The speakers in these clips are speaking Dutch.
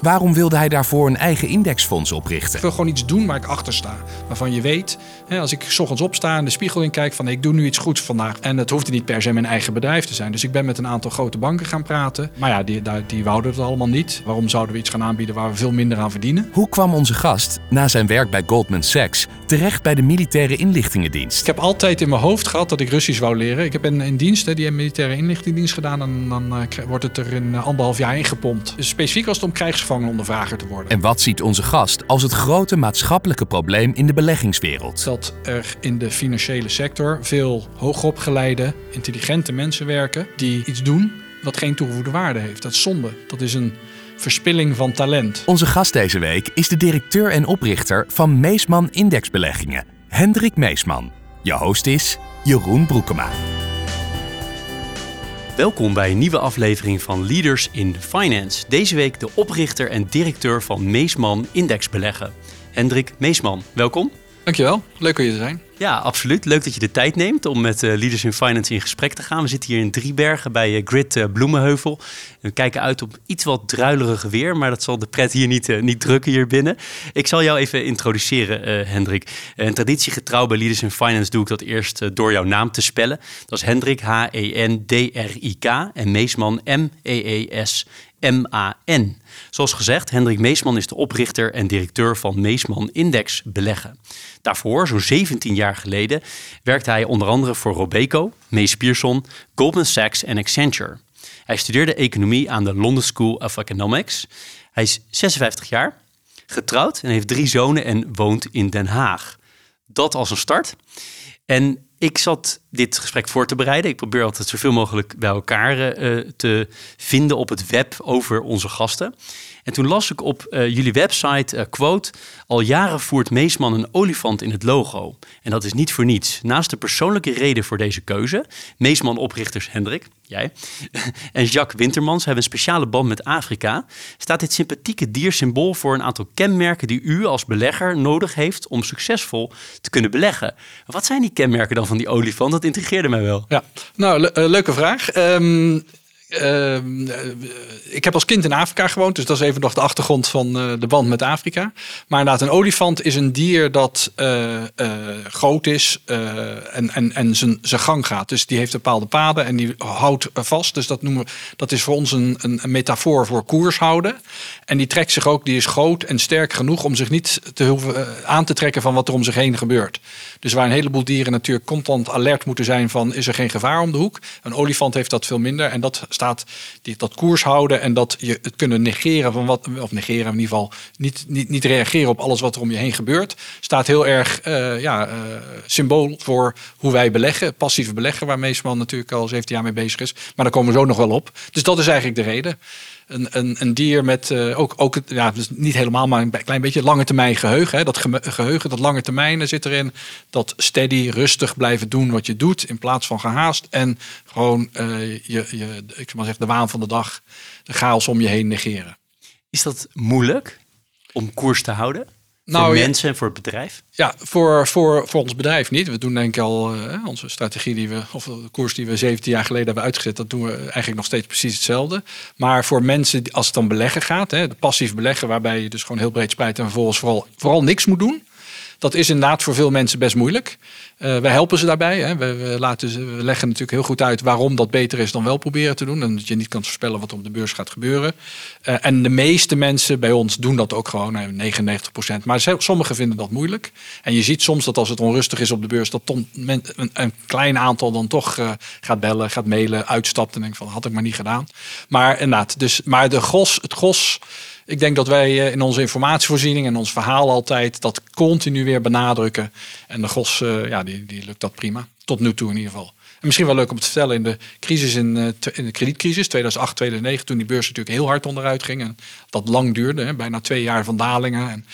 Waarom wilde hij daarvoor een eigen indexfonds oprichten? Ik wil gewoon iets doen waar ik achter sta. Waarvan je weet, hè, als ik s ochtends opsta en de spiegel in kijk van ik doe nu iets goeds vandaag. En het hoeft niet per se mijn eigen bedrijf te zijn. Dus ik ben met een aantal grote banken gaan praten. Maar ja, die, die, die wouden het allemaal niet. Waarom zouden we iets gaan aanbieden waar we veel minder aan verdienen? Hoe kwam onze gast, na zijn werk bij Goldman Sachs, terecht bij de militaire inlichtingendienst? Ik heb altijd in mijn hoofd gehad dat ik Russisch wou leren. Ik heb in, in dienst, hè, die militaire inlichtingendienst gedaan. En dan uh, wordt het er in uh, anderhalf jaar ingepompt. Dus specifiek als het om krijgsgevangenondervrager te worden. En wat ziet onze gast als het grote maatschappelijke probleem in de beleggingswereld? Dat er in de financiële sector veel hoogopgeleide, intelligente mensen werken die iets doen wat geen toegevoegde waarde heeft. Dat is zonde. Dat is een verspilling van talent. Onze gast deze week is de directeur en oprichter van Meesman Indexbeleggingen, Hendrik Meesman. Je host is Jeroen Broekema. Welkom bij een nieuwe aflevering van Leaders in Finance. Deze week de oprichter en directeur van Meesman Indexbeleggen, Hendrik Meesman. Welkom. Dankjewel, leuk om je te zijn. Ja, absoluut. Leuk dat je de tijd neemt om met uh, Leaders in Finance in gesprek te gaan. We zitten hier in Driebergen bij uh, Grid uh, Bloemenheuvel. We kijken uit op iets wat druilerige weer, maar dat zal de pret hier niet, niet drukken hier binnen. Ik zal jou even introduceren, Hendrik. En traditiegetrouw bij Leaders in Finance doe ik dat eerst door jouw naam te spellen. Dat is Hendrik, H-E-N-D-R-I-K en Meesman, M-E-E-S. M-A-N. Zoals gezegd, Hendrik Meesman is de oprichter en directeur van Meesman Index Beleggen. Daarvoor, zo'n 17 jaar geleden, werkte hij onder andere voor Robeco, Mees Pierson, Goldman Sachs en Accenture. Hij studeerde economie aan de London School of Economics. Hij is 56 jaar, getrouwd en heeft drie zonen en woont in Den Haag. Dat als een start. En ik zat dit gesprek voor te bereiden. Ik probeer altijd zoveel mogelijk bij elkaar uh, te vinden op het web over onze gasten. En toen las ik op uh, jullie website, uh, quote, al jaren voert Meesman een olifant in het logo. En dat is niet voor niets. Naast de persoonlijke reden voor deze keuze, Meesman-oprichters Hendrik, jij, en Jacques Wintermans hebben een speciale band met Afrika, staat dit sympathieke dier symbool voor een aantal kenmerken die u als belegger nodig heeft om succesvol te kunnen beleggen. Wat zijn die kenmerken dan van die olifant? Dat intrigeerde mij wel. Ja, nou, le leuke vraag. Um, uh, ik heb als kind in Afrika gewoond, dus dat is even nog de achtergrond van uh, de band met Afrika. Maar inderdaad, een olifant is een dier dat uh, groot is en, en, en zijn, zijn gang gaat. Dus die heeft bepaalde paden en die houdt vast. Dus dat, noemen dat is voor ons een, een, metafoor voor koers houden. En die trekt zich ook, die is groot en sterk genoeg om zich niet te aan te trekken van wat er om zich heen gebeurt. Dus waar een heleboel dieren natuurlijk constant alert moeten zijn van is er geen gevaar om de hoek. Een olifant heeft dat veel minder en dat staat dat koers houden en dat je het kunnen negeren van wat, of negeren in ieder geval niet, niet, niet reageren op alles wat er om je heen gebeurt, staat heel erg uh, ja, uh, symbool voor hoe wij beleggen, passieve beleggen, waar Meesman natuurlijk al 17 jaar mee bezig is. Maar daar komen we zo nog wel op. Dus dat is eigenlijk de reden een, een, een dier met uh, ook, ook ja, dus niet helemaal, maar een klein beetje lange termijn geheugen. Hè. Dat geheugen, dat lange termijn zit erin. Dat steady, rustig blijven doen wat je doet in plaats van gehaast. En gewoon uh, je, je, ik maar zeggen, de waan van de dag, de chaos om je heen negeren. Is dat moeilijk om koers te houden? Nou, voor mensen en voor het bedrijf? Ja, voor, voor, voor ons bedrijf niet. We doen denk ik al uh, onze strategie die we, of de koers die we 17 jaar geleden hebben uitgezet, dat doen we eigenlijk nog steeds precies hetzelfde. Maar voor mensen, als het dan beleggen gaat, hè, de passief beleggen, waarbij je dus gewoon heel breed spijt en vervolgens vooral, vooral niks moet doen. Dat is inderdaad voor veel mensen best moeilijk. Uh, wij helpen ze daarbij. Hè. We, laten we leggen natuurlijk heel goed uit waarom dat beter is dan wel proberen te doen. En dat je niet kan voorspellen wat op de beurs gaat gebeuren. Uh, en de meeste mensen bij ons doen dat ook gewoon, nou, 99 procent. Maar sommigen vinden dat moeilijk. En je ziet soms dat als het onrustig is op de beurs, dat een, een, klein aantal dan toch uh, gaat bellen, gaat mailen, uitstapt en denkt van had ik maar niet gedaan. Maar inderdaad, dus, maar de gros, het gros ik denk dat wij eh, in onze informatievoorziening en ons verhaal altijd dat continu weer benadrukken. En de GOS, uh, ja, die, die lukt dat prima. Tot nu toe in ieder geval. misschien wel leuk om te vertellen, in de crisis in, in de kredietcrisis 2008, 2009, toen die beurs natuurlijk heel hard onderuit ging en dat lang duurde, hè, bijna twee jaar van dalingen. En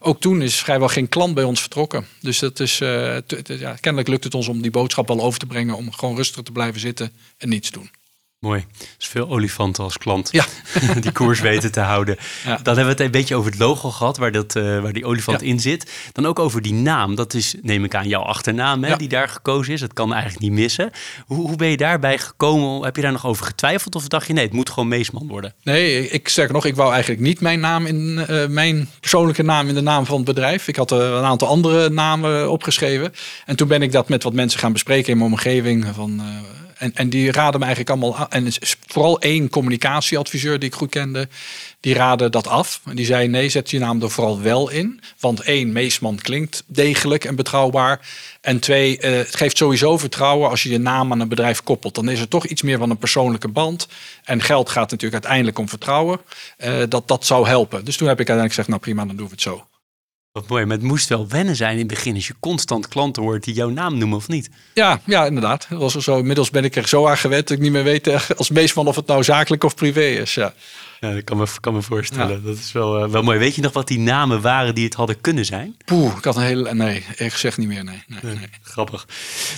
ook toen is vrijwel geen klant bij ons vertrokken. Dus dat is, ja, kennelijk lukt het ons om die boodschap wel over te brengen om gewoon rustig te blijven zitten en niets doen. Mooi. Dus veel olifanten als klant. Ja. die koers weten te houden. Dan hebben we het een beetje over het logo gehad, waar, dat, uh, waar die olifant in zit. Dan ook over die naam. Dat is, neem ik aan, jouw achternaam hè, die daar gekozen is. Dat kan eigenlijk niet missen. Hoe, hoe ben je daarbij gekomen? Heb je daar nog over getwijfeld? Of dacht je, nee, het moet gewoon Meesman worden? Nee, ik zeg nog, ik wou eigenlijk niet mijn naam in uh, mijn persoonlijke naam in de naam van het bedrijf. Ik had uh, een aantal andere namen opgeschreven. En toen ben ik dat met wat mensen gaan bespreken in mijn omgeving. Van en, en die raden me eigenlijk allemaal. En vooral één communicatieadviseur die ik goed kende, die raadde dat af. En die zei: nee, zet je naam er vooral wel in. Want één, Meesman klinkt degelijk en betrouwbaar. En twee, uh, het geeft sowieso vertrouwen als je je naam aan een bedrijf koppelt. Dan is er toch iets meer van een persoonlijke band. En geld gaat natuurlijk uiteindelijk om vertrouwen. Uh, dat dat zou helpen. Dus toen heb ik uiteindelijk gezegd: nou prima, dan doen we het zo. Wat mooi, maar het moest wel wennen zijn in het begin als je constant klanten hoort die jouw naam noemen of niet? Ja, ja inderdaad. Was zo. Inmiddels ben ik er zo aan gewend dat ik niet meer weet eh, als meestal of het nou zakelijk of privé is. Ja. Ja, dat kan me, kan me voorstellen. Dat is wel, uh, wel mooi. Weet je nog wat die namen waren die het hadden kunnen zijn? Poeh, ik had een hele... Nee, ik zeg niet meer. Nee, nee, nee. Grappig.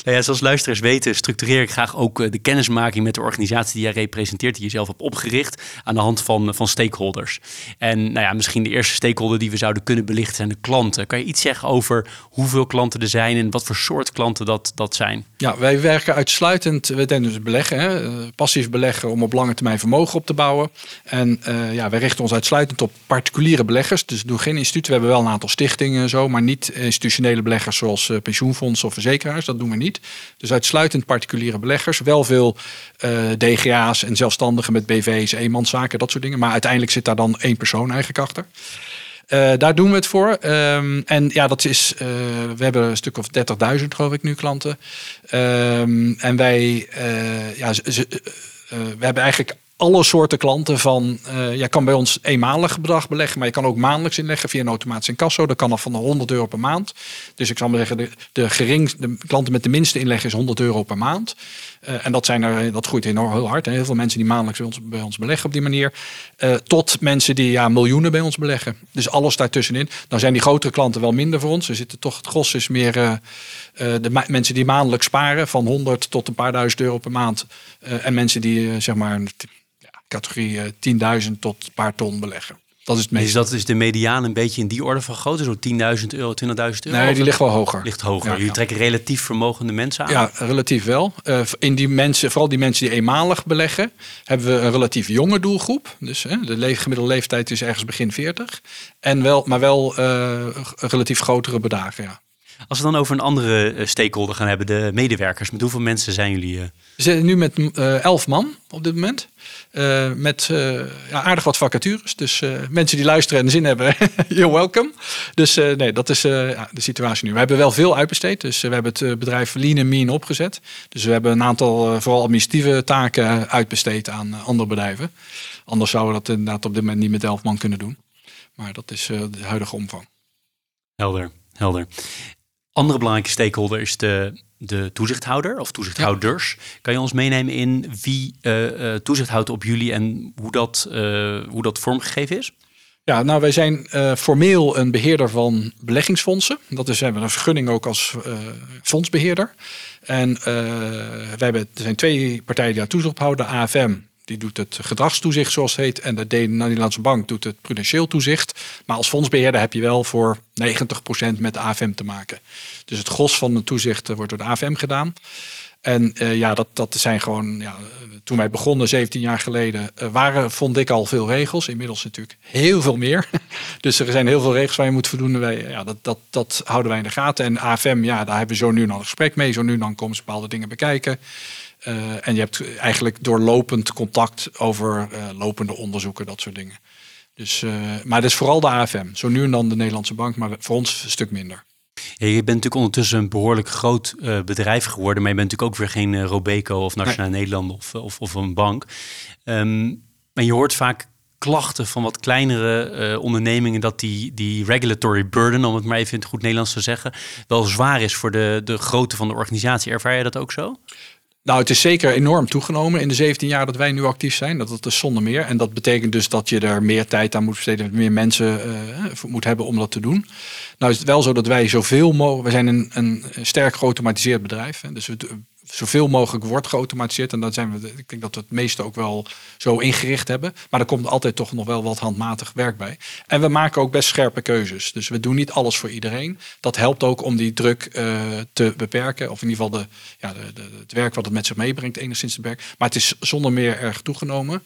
Nou ja, zoals luisteraars weten, structureer ik graag ook eh, de kennismaking met de organisatie die jij representeert, die je zelf hebt opgericht, aan de hand van, van stakeholders. En nou ja, misschien de eerste stakeholder die we zouden kunnen belichten zijn de klanten. Kan je iets zeggen over hoeveel klanten er zijn en wat voor soort klanten dat, dat zijn? Ja, wij werken uitsluitend, we denken dus beleggen, hè, eh, passief beleggen om op lange termijn vermogen op te bouwen. En uh, ja, wij richten ons uitsluitend op particuliere beleggers. Dus doen geen instituut. We hebben wel een aantal stichtingen en zo, maar niet institutionele beleggers zoals uh, pensioenfondsen of verzekeraars. Dat doen we niet. Dus uitsluitend particuliere beleggers. Wel veel uh, DGA's en zelfstandigen met BV's, eenmanszaken, dat soort dingen. Maar uiteindelijk zit daar dan één persoon eigenlijk achter. Daar doen we het voor. Um, en ja, dat is. We hebben een stuk of 30.000, geloof ik, nu klanten. Um, en wij. Ja, we hebben eigenlijk alle soorten klanten van, uh, je kan bij ons eenmalig bedrag beleggen, maar je kan ook maandelijks inleggen via een automatisch incasso. Dat kan al van de 100 euro per maand. Dus ik zal maar zeggen, de, de, gering, de klanten met de minste inleg is 100 euro per maand. Uh, en dat, zijn er, dat groeit enorm heel hard. Heel veel mensen die maandelijks bij ons, bij ons beleggen op die manier. Uh, tot mensen die ja, miljoenen bij ons beleggen. Dus alles daartussenin. Dan zijn die grotere klanten wel minder voor ons. Er zitten toch, het gros is meer de mensen die maandelijks sparen. Van 100 tot een paar duizend euro per maand. en mensen die zeg maar categorie 10.000 eh, tot een paar ton beleggen. Dat is het meest. Dus dat is de mediaan een beetje in die orde van grootte, zo 10.000 euro, 20.000 euro? Nee, die ligt wel hoger. Ligt hoger. Ja, Jullie trekken relatief vermogende mensen aan? Ja, relatief wel. Uh, in die mensen, vooral die mensen die eenmalig beleggen, hebben we een relatief jonge doelgroep. Dus de le gemiddelde leeftijd is ergens begin 40. En wel, maar wel uh, relatief grotere bedragen, ja. Als we dan over een andere stakeholder gaan hebben, de medewerkers. Met hoeveel mensen zijn jullie? We zitten nu met elf man op dit moment. Uh, met uh, ja, aardig wat vacatures. Dus uh, mensen die luisteren en zin hebben, you're welcome. Dus nee, dat is ja, de situatie nu. We hebben wel veel uitbesteed. Dus we hebben het bedrijf Lean Mean opgezet. Dus we hebben een aantal vooral administratieve taken uitbesteed aan andere bedrijven. Anders zouden we dat inderdaad op dit moment niet met elf man kunnen doen. Maar dat is de huidige omvang. Helder, helder. Andere belangrijke stakeholder is de de toezichthouder of toezichthouders. Kan je ons meenemen in wie uh, toezicht houdt op jullie en hoe dat, uh, hoe dat vormgegeven is? Ja, nou wij zijn formeel een beheerder van beleggingsfondsen. Dat is, we hebben een vergunning ook als fondsbeheerder. En wij hebben, er zijn twee partijen die daar toezicht op houden. AFM, die doet het gedragstoezicht zoals het heet. En de Nederlandse Bank doet het prudentieel toezicht. Maar als fondsbeheerder heb je wel voor 90% met de AFM te maken. Dus het gros van de toezicht wordt door de AFM gedaan. En uh, ja, dat, dat zijn gewoon, ja, toen wij begonnen 17 jaar geleden, uh, waren, vond ik al veel regels. Inmiddels natuurlijk heel veel meer. dus er zijn heel veel regels waar je moet voldoen. Wij, ja, dat, dat, dat houden wij in de gaten. En AFM, ja, daar hebben we zo nu nog een gesprek mee. Zo nu dan komen ze bepaalde dingen bekijken. Uh, en je hebt eigenlijk doorlopend contact over lopende onderzoeken, dat soort dingen. Dus, maar het is vooral de AFM. Zo nu en dan de Nederlandse bank, maar voor ons een stuk minder. Ja, je bent natuurlijk ondertussen een behoorlijk groot uh, bedrijf geworden, maar je bent natuurlijk ook weer geen uh, Robeco of Nationale nee. Nederland of, of, of, een bank. Um, maar je hoort vaak klachten van wat kleinere ondernemingen dat die, die regulatory burden, om het maar even in het goed Nederlands te zeggen, wel zwaar is voor de, de grootte van de organisatie. Ervaar je dat ook zo? Nou, het is zeker enorm toegenomen in de 17 jaar dat wij nu actief zijn. Dat, dat is zonder meer. En dat betekent dus dat je er meer tijd aan moet besteden, meer mensen uh, moet hebben om dat te doen. Nou is het wel zo dat wij zoveel mogelijk. We zijn een, een sterk geautomatiseerd bedrijf. Hè, dus we zoveel mogelijk wordt geautomatiseerd. En dat zijn we, ik denk dat we het meeste ook wel zo ingericht hebben. Maar er komt altijd toch nog wel wat handmatig werk bij. En we maken ook best scherpe keuzes. Dus we doen niet alles voor iedereen. Dat helpt ook om die druk uh, te beperken. Of in ieder geval de, ja, de, de, het werk wat het met zich meebrengt, enigszins te beperken. Maar het is zonder meer erg toegenomen.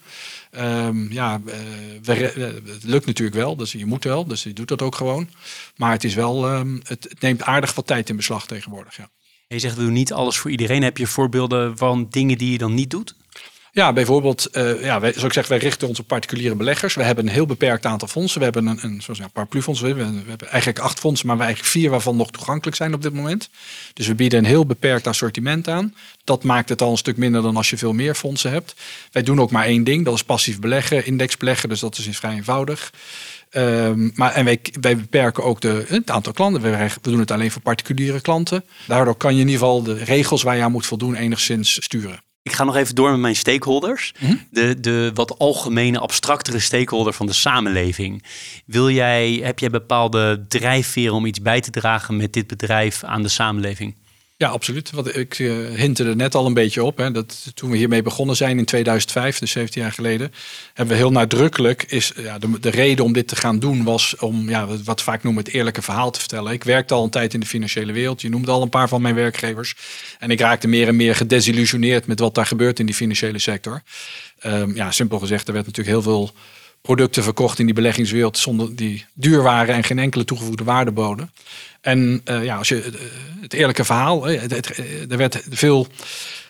Um, ja, uh, we, het lukt natuurlijk wel, dus je moet wel, dus je doet dat ook gewoon. Maar het is wel, het, het neemt aardig wat tijd in beslag tegenwoordig. Ja. Je zegt we doen niet alles voor iedereen. Heb je voorbeelden van dingen die je dan niet doet? Ja, bijvoorbeeld, uh, ja, wij, zoals ik zeg, wij richten ons op particuliere beleggers. We hebben een heel beperkt aantal fondsen. We hebben een, een zoals ja, paraplufonds. We, we hebben eigenlijk acht fondsen, maar wij eigenlijk vier waarvan nog toegankelijk zijn op dit moment. Dus we bieden een heel beperkt assortiment aan. Dat maakt het al een stuk minder dan als je veel meer fondsen hebt. Wij doen ook maar één ding, dat is passief beleggen, index beleggen. Dus dat is vrij eenvoudig. Um, maar, en wij, wij beperken ook de, het aantal klanten. We, we doen het alleen voor particuliere klanten. Daardoor kan je in ieder geval de regels waar je aan moet voldoen enigszins sturen. Ik ga nog even door met mijn stakeholders. Mm -hmm. De, de wat algemene, abstractere stakeholder van de samenleving. Wil jij, heb jij bepaalde drijfveren om iets bij te dragen met dit bedrijf aan de samenleving? Ja, absoluut. Wat ik uh, hintte er net al een beetje op. Hè, dat toen we hiermee begonnen zijn in 2005, dus 17 jaar geleden, hebben we heel nadrukkelijk is ja, de, de reden om dit te gaan doen was om ja, wat vaak noemen het eerlijke verhaal te vertellen. Ik werkte al een tijd in de financiële wereld. Je noemde al een paar van mijn werkgevers. En ik raakte meer en meer gedesillusioneerd met wat daar gebeurt in die financiële sector. Um, ja, simpel gezegd, er werd natuurlijk heel veel producten verkocht in die beleggingswereld zonder die duur waren en geen enkele toegevoegde waarde boden. En uh, ja, als je uh, het eerlijke verhaal, het, er werd veel,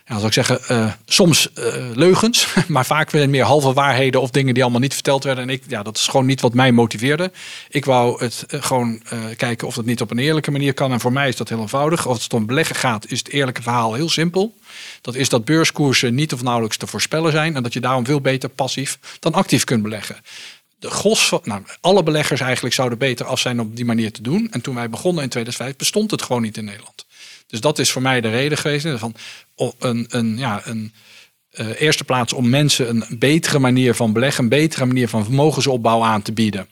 ja, zal ik zeggen, uh, soms leugens, maar vaak meer halve waarheden of dingen die allemaal niet verteld werden. En ik, ja, dat is gewoon niet wat mij motiveerde. Ik wou het gewoon kijken of dat niet op een eerlijke manier kan. En voor mij is dat heel eenvoudig. Als het om beleggen gaat, is het eerlijke verhaal heel simpel. Dat is dat beurskoersen niet of nauwelijks te voorspellen zijn en dat je daarom veel beter passief dan actief kunt beleggen de van, nou, alle beleggers eigenlijk zouden beter af zijn om die manier te doen. En toen wij begonnen in 2005 bestond het gewoon niet in Nederland. Dus dat is voor mij de reden geweest van een, een, ja, een uh, eerste plaats om mensen een betere manier van beleggen, een betere manier van vermogensopbouw aan te bieden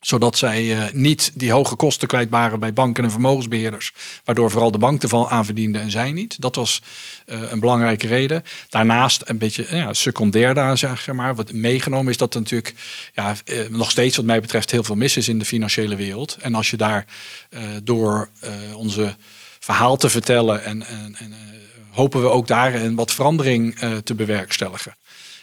zodat zij uh, niet die hoge kosten kwijt waren bij banken en vermogensbeheerders. Waardoor vooral de bank ervan aan verdiende en zij niet. Dat was uh, een belangrijke reden. Daarnaast een beetje ja, secundair daar zeg maar. Wat meegenomen is dat er natuurlijk ja, nog steeds wat mij betreft heel veel mis is in de financiële wereld. En als je daar door onze verhaal te vertellen en, en, en hopen we ook daar wat verandering te bewerkstelligen.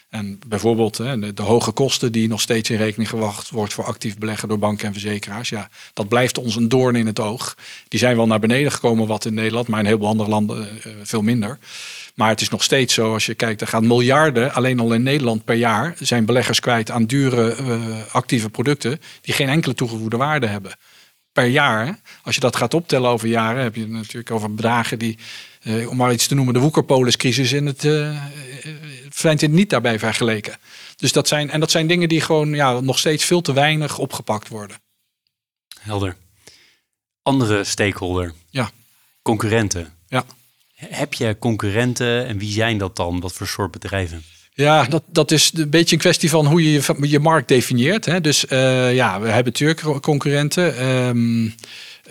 En bijvoorbeeld de, hoge kosten die nog steeds in rekening gewacht wordt voor actief beleggen door banken en verzekeraars. Ja, dat blijft ons een doorn in het oog. Die zijn wel naar beneden gekomen wat in Nederland, maar in heel veel andere landen uh, veel minder. Maar het is nog steeds zo, als je kijkt, er gaan miljarden, alleen al in Nederland per jaar, zijn beleggers kwijt aan dure actieve producten die geen enkele toegevoegde waarde hebben. Per jaar, als je dat gaat optellen over jaren, heb je natuurlijk over bedragen die, uh, om maar iets te noemen, de woekerpoliscrisis in het het niet daarbij vergeleken. Dus dat zijn, en dat zijn dingen die gewoon ja, nog steeds veel te weinig opgepakt worden. Helder. Andere stakeholder. Ja. Concurrenten. Ja. Heb je concurrenten en wie zijn dat dan? Wat voor soort bedrijven? Ja, dat, dat is een beetje een kwestie van hoe je je, je markt definieert. Hè. Dus uh, ja, we hebben natuurlijk concurrenten. Um,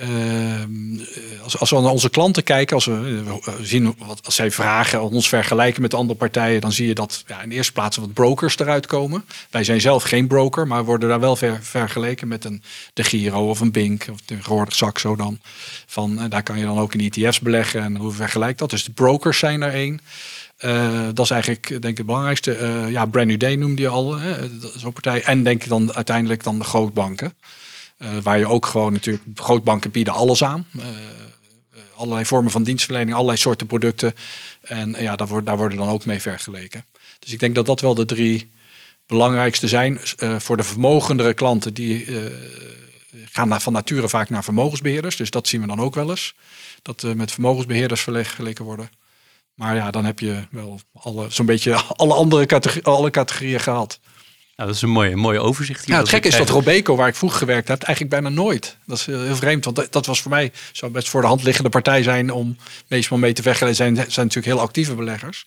uh, als, als we naar onze klanten kijken, als we, zien wat als zij vragen, ons vergelijken met andere partijen, dan zie je dat ja, in de eerste plaats wat brokers eruit komen. Wij zijn zelf geen broker, maar worden daar wel ver, vergeleken met een de Giro of een Bink of tegenwoordig Saxo dan. Van, uh, daar kan je dan ook in ETF's beleggen en hoe vergelijkt dat? Dus de brokers zijn er één. Uh, dat is eigenlijk denk ik het belangrijkste. Uh, ja, Brand New Day noemde je al, zo'n partij. En denk ik dan uiteindelijk dan de grootbanken. Uh, waar je ook gewoon natuurlijk, grootbanken bieden alles aan. Allerlei vormen van dienstverlening, allerlei soorten producten. En ja, daar, wordt, daar worden dan ook mee vergeleken. Dus ik denk dat dat wel de drie belangrijkste zijn. Voor de vermogendere klanten, die gaan van nature vaak naar vermogensbeheerders. Dus dat zien we dan ook wel eens. Dat met vermogensbeheerders vergeleken worden. Maar ja, dan heb je wel alle, zo'n beetje alle andere categorieën, alle categorieën gehad. Nou, dat is een mooie, mooie overzicht hier. Ja, het gekke is dat. Robeco, waar ik vroeger gewerkt heb, eigenlijk bijna nooit. Dat is heel heel vreemd, want dat- dat was voor mij zou best voor de hand liggende partij zijn om meestal mee te vechten. Zijn, zijn natuurlijk heel actieve beleggers.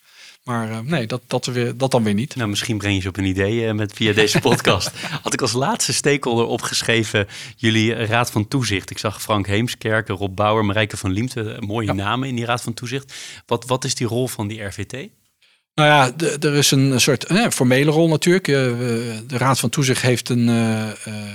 Maar eh, nee, dat, dat, weer, dat dan weer niet. Nou, misschien breng je ze op een idee eh, met, via deze podcast. Had ik als laatste stakeholder opgeschreven jullie raad van toezicht. Ik zag Frank Heemskerken, Rob Bauer, Marijke van Liemte. eh, Mooie Ja. namen in die raad van toezicht. Wat, wat is die rol van die RVT? Nou ja, er is een soort eh, formele rol natuurlijk. De Raad van Toezicht heeft een,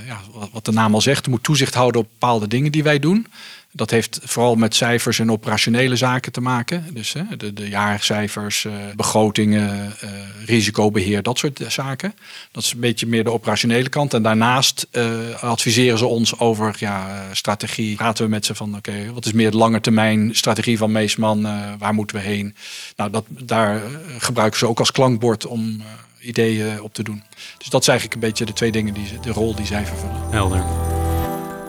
ja, wat de naam al zegt, moet toezicht houden op bepaalde dingen die wij doen. Dat heeft vooral met cijfers en operationele zaken te maken. Dus hè, de, de jaarcijfers, eh, begrotingen, eh, risicobeheer, dat soort zaken. Dat is een beetje meer de operationele kant. En daarnaast eh, adviseren ze ons over ja, strategie. Praten we met ze van, oké, wat is meer de lange termijn strategie van Meesman? Waar moeten we heen? Nou, dat, daar gebruiken ze ook als klankbord om ideeën op te doen. Dus dat is eigenlijk een beetje de twee dingen, die, de rol die zij vervullen. Helder.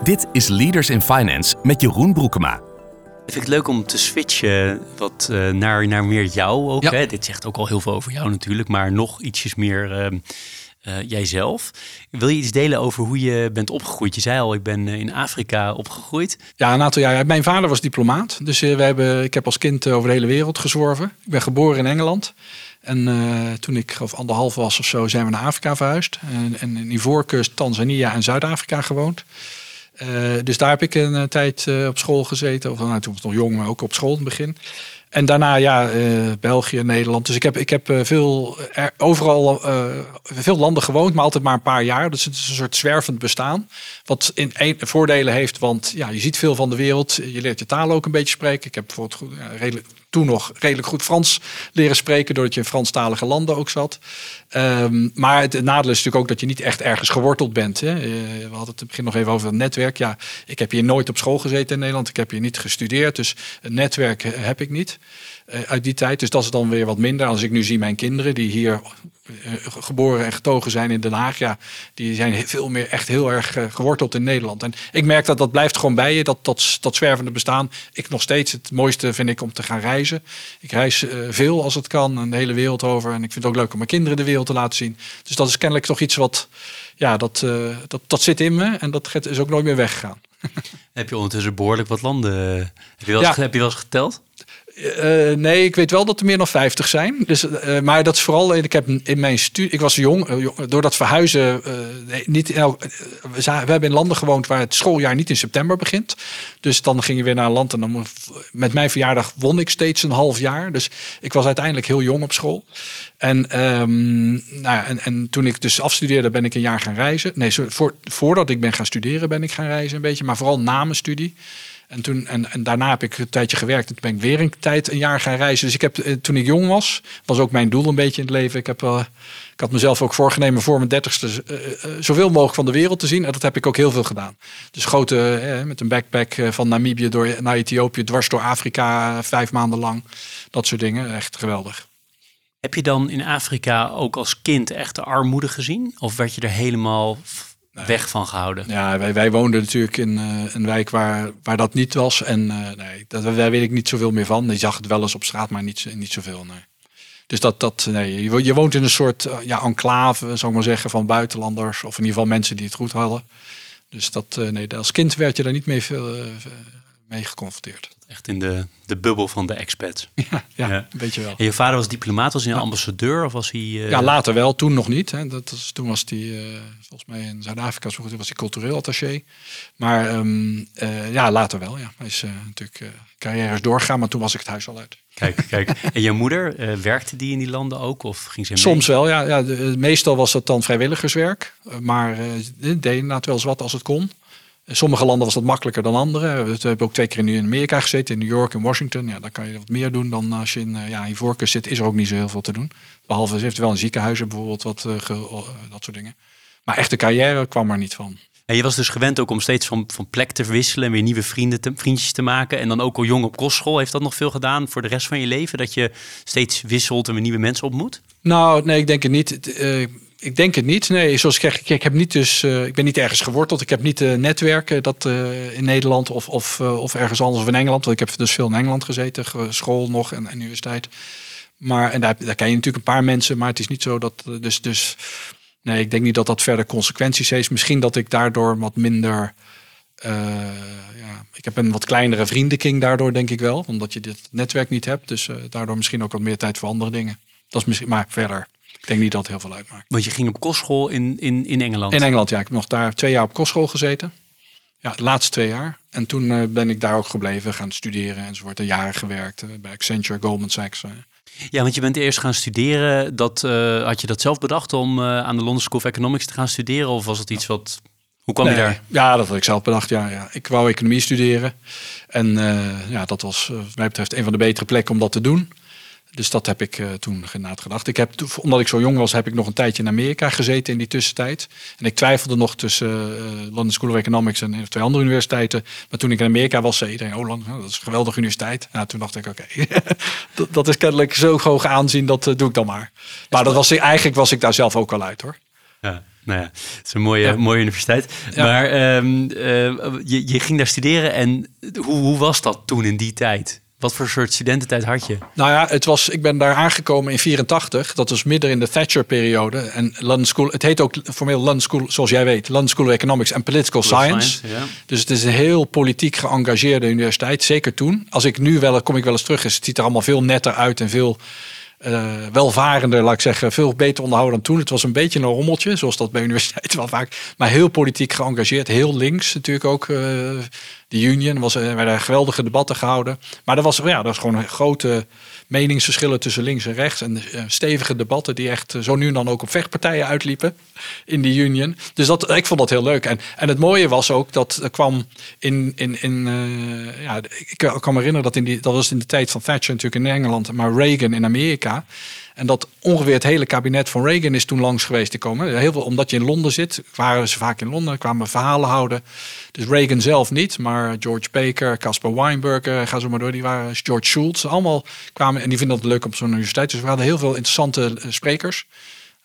Dit is Leaders in Finance met Jeroen Broekema. Ik vind het leuk om te switchen wat, eh, naar, naar meer jou ook. Ja. Hè? Dit zegt ook al heel veel over jou natuurlijk, maar nog ietsjes meer ehm, eh, jijzelf. Wil je iets delen over hoe je bent opgegroeid? Je zei al, ik ben eh, in Afrika opgegroeid. Ja, een aantal jaar. Mijn vader was diplomaat. Dus eh, we hebben, ik heb als kind over de hele wereld gezworven. Ik ben geboren in Engeland. En eh, toen ik geloof anderhalf was of zo, zijn we naar Afrika verhuisd. En, en in Ivoorkust, Tanzania en Zuid-Afrika gewoond. Eh, dus daar heb ik een eh, tijd eh, op school gezeten. Of, nou, toen was ik nog jong, maar ook op school in het begin. En daarna ja, België, Nederland. Dus ik heb, ik heb veel, er, overal eh, veel landen gewoond, maar altijd maar een paar jaar. Dus het is een soort zwervend bestaan. Wat in een, voordelen heeft, want ja, je ziet veel van de wereld. Je leert je taal ook een beetje spreken. Ik heb bijvoorbeeld goed, redelijk, toen nog redelijk goed Frans leren spreken, doordat je in Franstalige landen ook zat. Ehm, maar het nadeel is natuurlijk ook dat je niet echt ergens geworteld bent. Hè. Eh, We hadden het in begin nog even over het netwerk. Ja, ik heb hier nooit op school gezeten in Nederland. Ik heb hier niet gestudeerd. Dus een netwerk eh, heb ik niet uit die tijd. Dus dat is dan weer wat minder. Als ik nu zie mijn kinderen die hier eh, geboren en getogen zijn in Den Haag. Ja, die zijn veel meer echt heel erg eh, geworteld in Nederland. En ik merk dat dat blijft gewoon bij je. Dat, dat, dat zwervende bestaan. Ik nog steeds het mooiste vind ik om te gaan reizen. Ik reis eh, veel als het kan. En de hele wereld over. En ik vind het ook leuk om mijn kinderen de wereld te laten zien. Dus dat is kennelijk toch iets wat... Ja, dat, eh, dat, dat zit in me. En dat gaat- is ook nooit meer weggegaan. Heb je ondertussen behoorlijk wat landen. Heb je wel Ja. heb je wel eens geteld? Eh, nee, ik weet wel dat er meer dan 50 zijn. Dus, eh, maar dat is vooral, ik heb in mijn studie, ik was jong, eh, door dat verhuizen, eh, niet elk- eh, we, we hebben in landen gewoond waar het schooljaar niet in september begint. Dus dan ging je weer naar een land en dan met mijn verjaardag won ik steeds een half jaar. Dus ik was uiteindelijk heel jong op school. En, ehm, nou en, en toen ik dus afstudeerde, ben ik een jaar gaan reizen. Nee, voor, voordat ik ben gaan studeren, ben ik gaan reizen een beetje, maar vooral na mijn studie. En, toen, en, daarna heb ik een tijdje gewerkt. En toen ben ik weer een tijd, een jaar gaan reizen. Dus ik heb, eh, toen ik jong was, was ook mijn doel een beetje in het leven. Ik, heb, ik had mezelf ook voorgenomen voor mijn dertigste eh, zoveel mogelijk van de wereld te zien. En dat heb ik ook heel veel gedaan. Dus grote, met een backpack van Namibië door, naar Ethiopië, dwars door Afrika, vijf maanden lang. Dat soort dingen. Echt geweldig. Heb je dan in Afrika ook als kind echt de armoede gezien? Of werd je er helemaal weg van gehouden? Ja, wij, wij woonden natuurlijk in eh, een wijk waar, waar dat niet was. En eh, nee, dat, daar weet ik niet zoveel meer van. Je zag het wel eens op straat, maar niet, niet zoveel. Nee. Dus dat, dat nee, je, je woont in een soort eh, ja, enclave, zou ik maar zeggen, van buitenlanders. Of in ieder geval mensen die het goed hadden. Dus dat, nee, als kind werd je daar niet mee, veel, mee geconfronteerd. Echt in de, de bubbel van de expats. Ja, ja, Ja. een beetje wel. En je vader was diplomaat, was hij een ambassadeur of was hij... eh, Ja, later wel, toen nog niet. Hè. Dat was, toen was hij, eh, volgens mij in Zuid-Afrika, zo goed, was hij cultureel attaché. Maar ehm, eh, ja, later wel. Ja. Hij is eh, natuurlijk eh carrière is doorgegaan, maar toen was ik het huis al uit. Kijk, kijk. En je moeder, eh, werkte die in die landen ook? Of ging ze mee? Soms wel, ja. ja de- meestal was dat dan vrijwilligerswerk. Eh, Maar eh deed inderdaad wel eens wat als het kon. In sommige landen was dat makkelijker dan andere. We hebben ook twee keer in Amerika gezeten, in New York en Washington. Ja, dan kan je wat meer doen dan als je in, eh, ja, in Voorkeur zit, is er ook niet zo heel veel te doen. Behalve ze heeft wel een ziekenhuizen bijvoorbeeld, wat, eh, ge- eh, dat soort dingen. Maar echte carrière kwam er niet van. En je was dus gewend ook om steeds van, van plek te wisselen en weer nieuwe vrienden te, vriendjes te maken. En dan ook al jong op kostschool. Heeft dat nog veel gedaan voor de rest van je leven? Dat je steeds wisselt en weer nieuwe mensen ontmoet? Nou, nee, ik denk het niet. Eh, ik denk het niet. Nee, zoals ik zeg, ik, heb niet dus, eh, ik ben niet ergens geworteld. Ik heb niet uh, netwerken dat eh, in Nederland of, of, of ergens anders of in Engeland. Want ik heb dus veel in Engeland gezeten, school nog en, en universiteit. Maar en daar, daar ken je natuurlijk een paar mensen, maar het is niet zo dat. Dus, dus Nee, ik denk niet dat dat verder consequenties heeft. Misschien dat ik daardoor wat minder. eh, ja, ik heb een wat kleinere vriendenkring daardoor, denk ik wel. Omdat je dit netwerk niet hebt. Dus eh, daardoor misschien ook wat meer tijd voor andere dingen. Dat is misschien, maar verder. Ik denk niet dat het heel veel uitmaakt. Want je ging op kostschool in, in, in Engeland. In Engeland, ja. Ik heb nog daar twee jaar op kostschool gezeten. Ja, de laatste twee jaar. En toen eh, ben ik daar ook gebleven, gaan studeren enzovoort. Een jaar gewerkt eh, bij Accenture, Goldman Sachs. eh. Ja, want je bent eerst gaan studeren. Dat, had je dat zelf bedacht om aan de London School of Economics te gaan studeren? Of was het iets wat... Hoe kwam je daar? Ja, dat had ik zelf bedacht. Ja, ja. Ik wou economie studeren. En ja, dat was wat mij betreft een van de betere plekken om dat te doen. Dus dat heb ik eh, toen inderdaad gedacht. Ik heb, omdat ik zo jong was, heb ik nog een tijdje in Amerika gezeten in die tussentijd. En ik twijfelde nog tussen eh, London School of Economics en twee andere universiteiten. Maar toen ik in Amerika was, zei iedereen, oh, lang, dat is een geweldige universiteit. Ja, toen dacht ik, oké, dat, dat is kennelijk zo hoog aanzien, dat eh, doe ik dan maar. Maar dat was, eigenlijk was ik daar zelf ook al uit hoor. Ja, nou ja, het is een mooie, Ja. mooie universiteit. Ja. Maar ehm, eh, je, je ging daar studeren en hoe, hoe was dat toen in die tijd? Wat voor soort studententijd had je? Nou ja, het was, ik ben daar aangekomen in 84. Dat was midden in de Thatcher-periode. En London School, het heet ook formeel London School, zoals jij weet, London School of Economics and Political Science. ja. Dus het is een heel politiek geëngageerde universiteit, zeker toen. Als ik nu wel, kom ik wel eens terug, is het ziet er allemaal veel netter uit en veel eh, welvarender, laat ik zeggen, veel beter onderhouden dan toen. Het was een beetje een rommeltje, zoals dat bij universiteiten wel vaak, maar heel politiek geëngageerd, heel links natuurlijk ook. eh, de Union was, er werden geweldige debatten gehouden, maar er was, ja, er was gewoon grote meningsverschillen tussen links en rechts en eh, stevige debatten die echt eh, zo nu en dan ook op vechtpartijen uitliepen in die Union. Dus dat, ik vond dat heel leuk. En, en het mooie was ook dat er kwam in, in, in eh, ja, ik kan me herinneren dat in die, dat was in de tijd van Thatcher natuurlijk in Engeland, maar Reagan in Amerika. En dat ongeveer het hele kabinet van Reagan is toen langs geweest te komen. Heel veel, omdat je in Londen zit, waren ze vaak in Londen, kwamen verhalen houden. Dus Reagan zelf niet, maar George Baker, Caspar Weinberger, ga zo maar door, die waren George Shultz. Allemaal kwamen en die vinden het leuk op zo'n universiteit. Dus we hadden heel veel interessante eh, sprekers.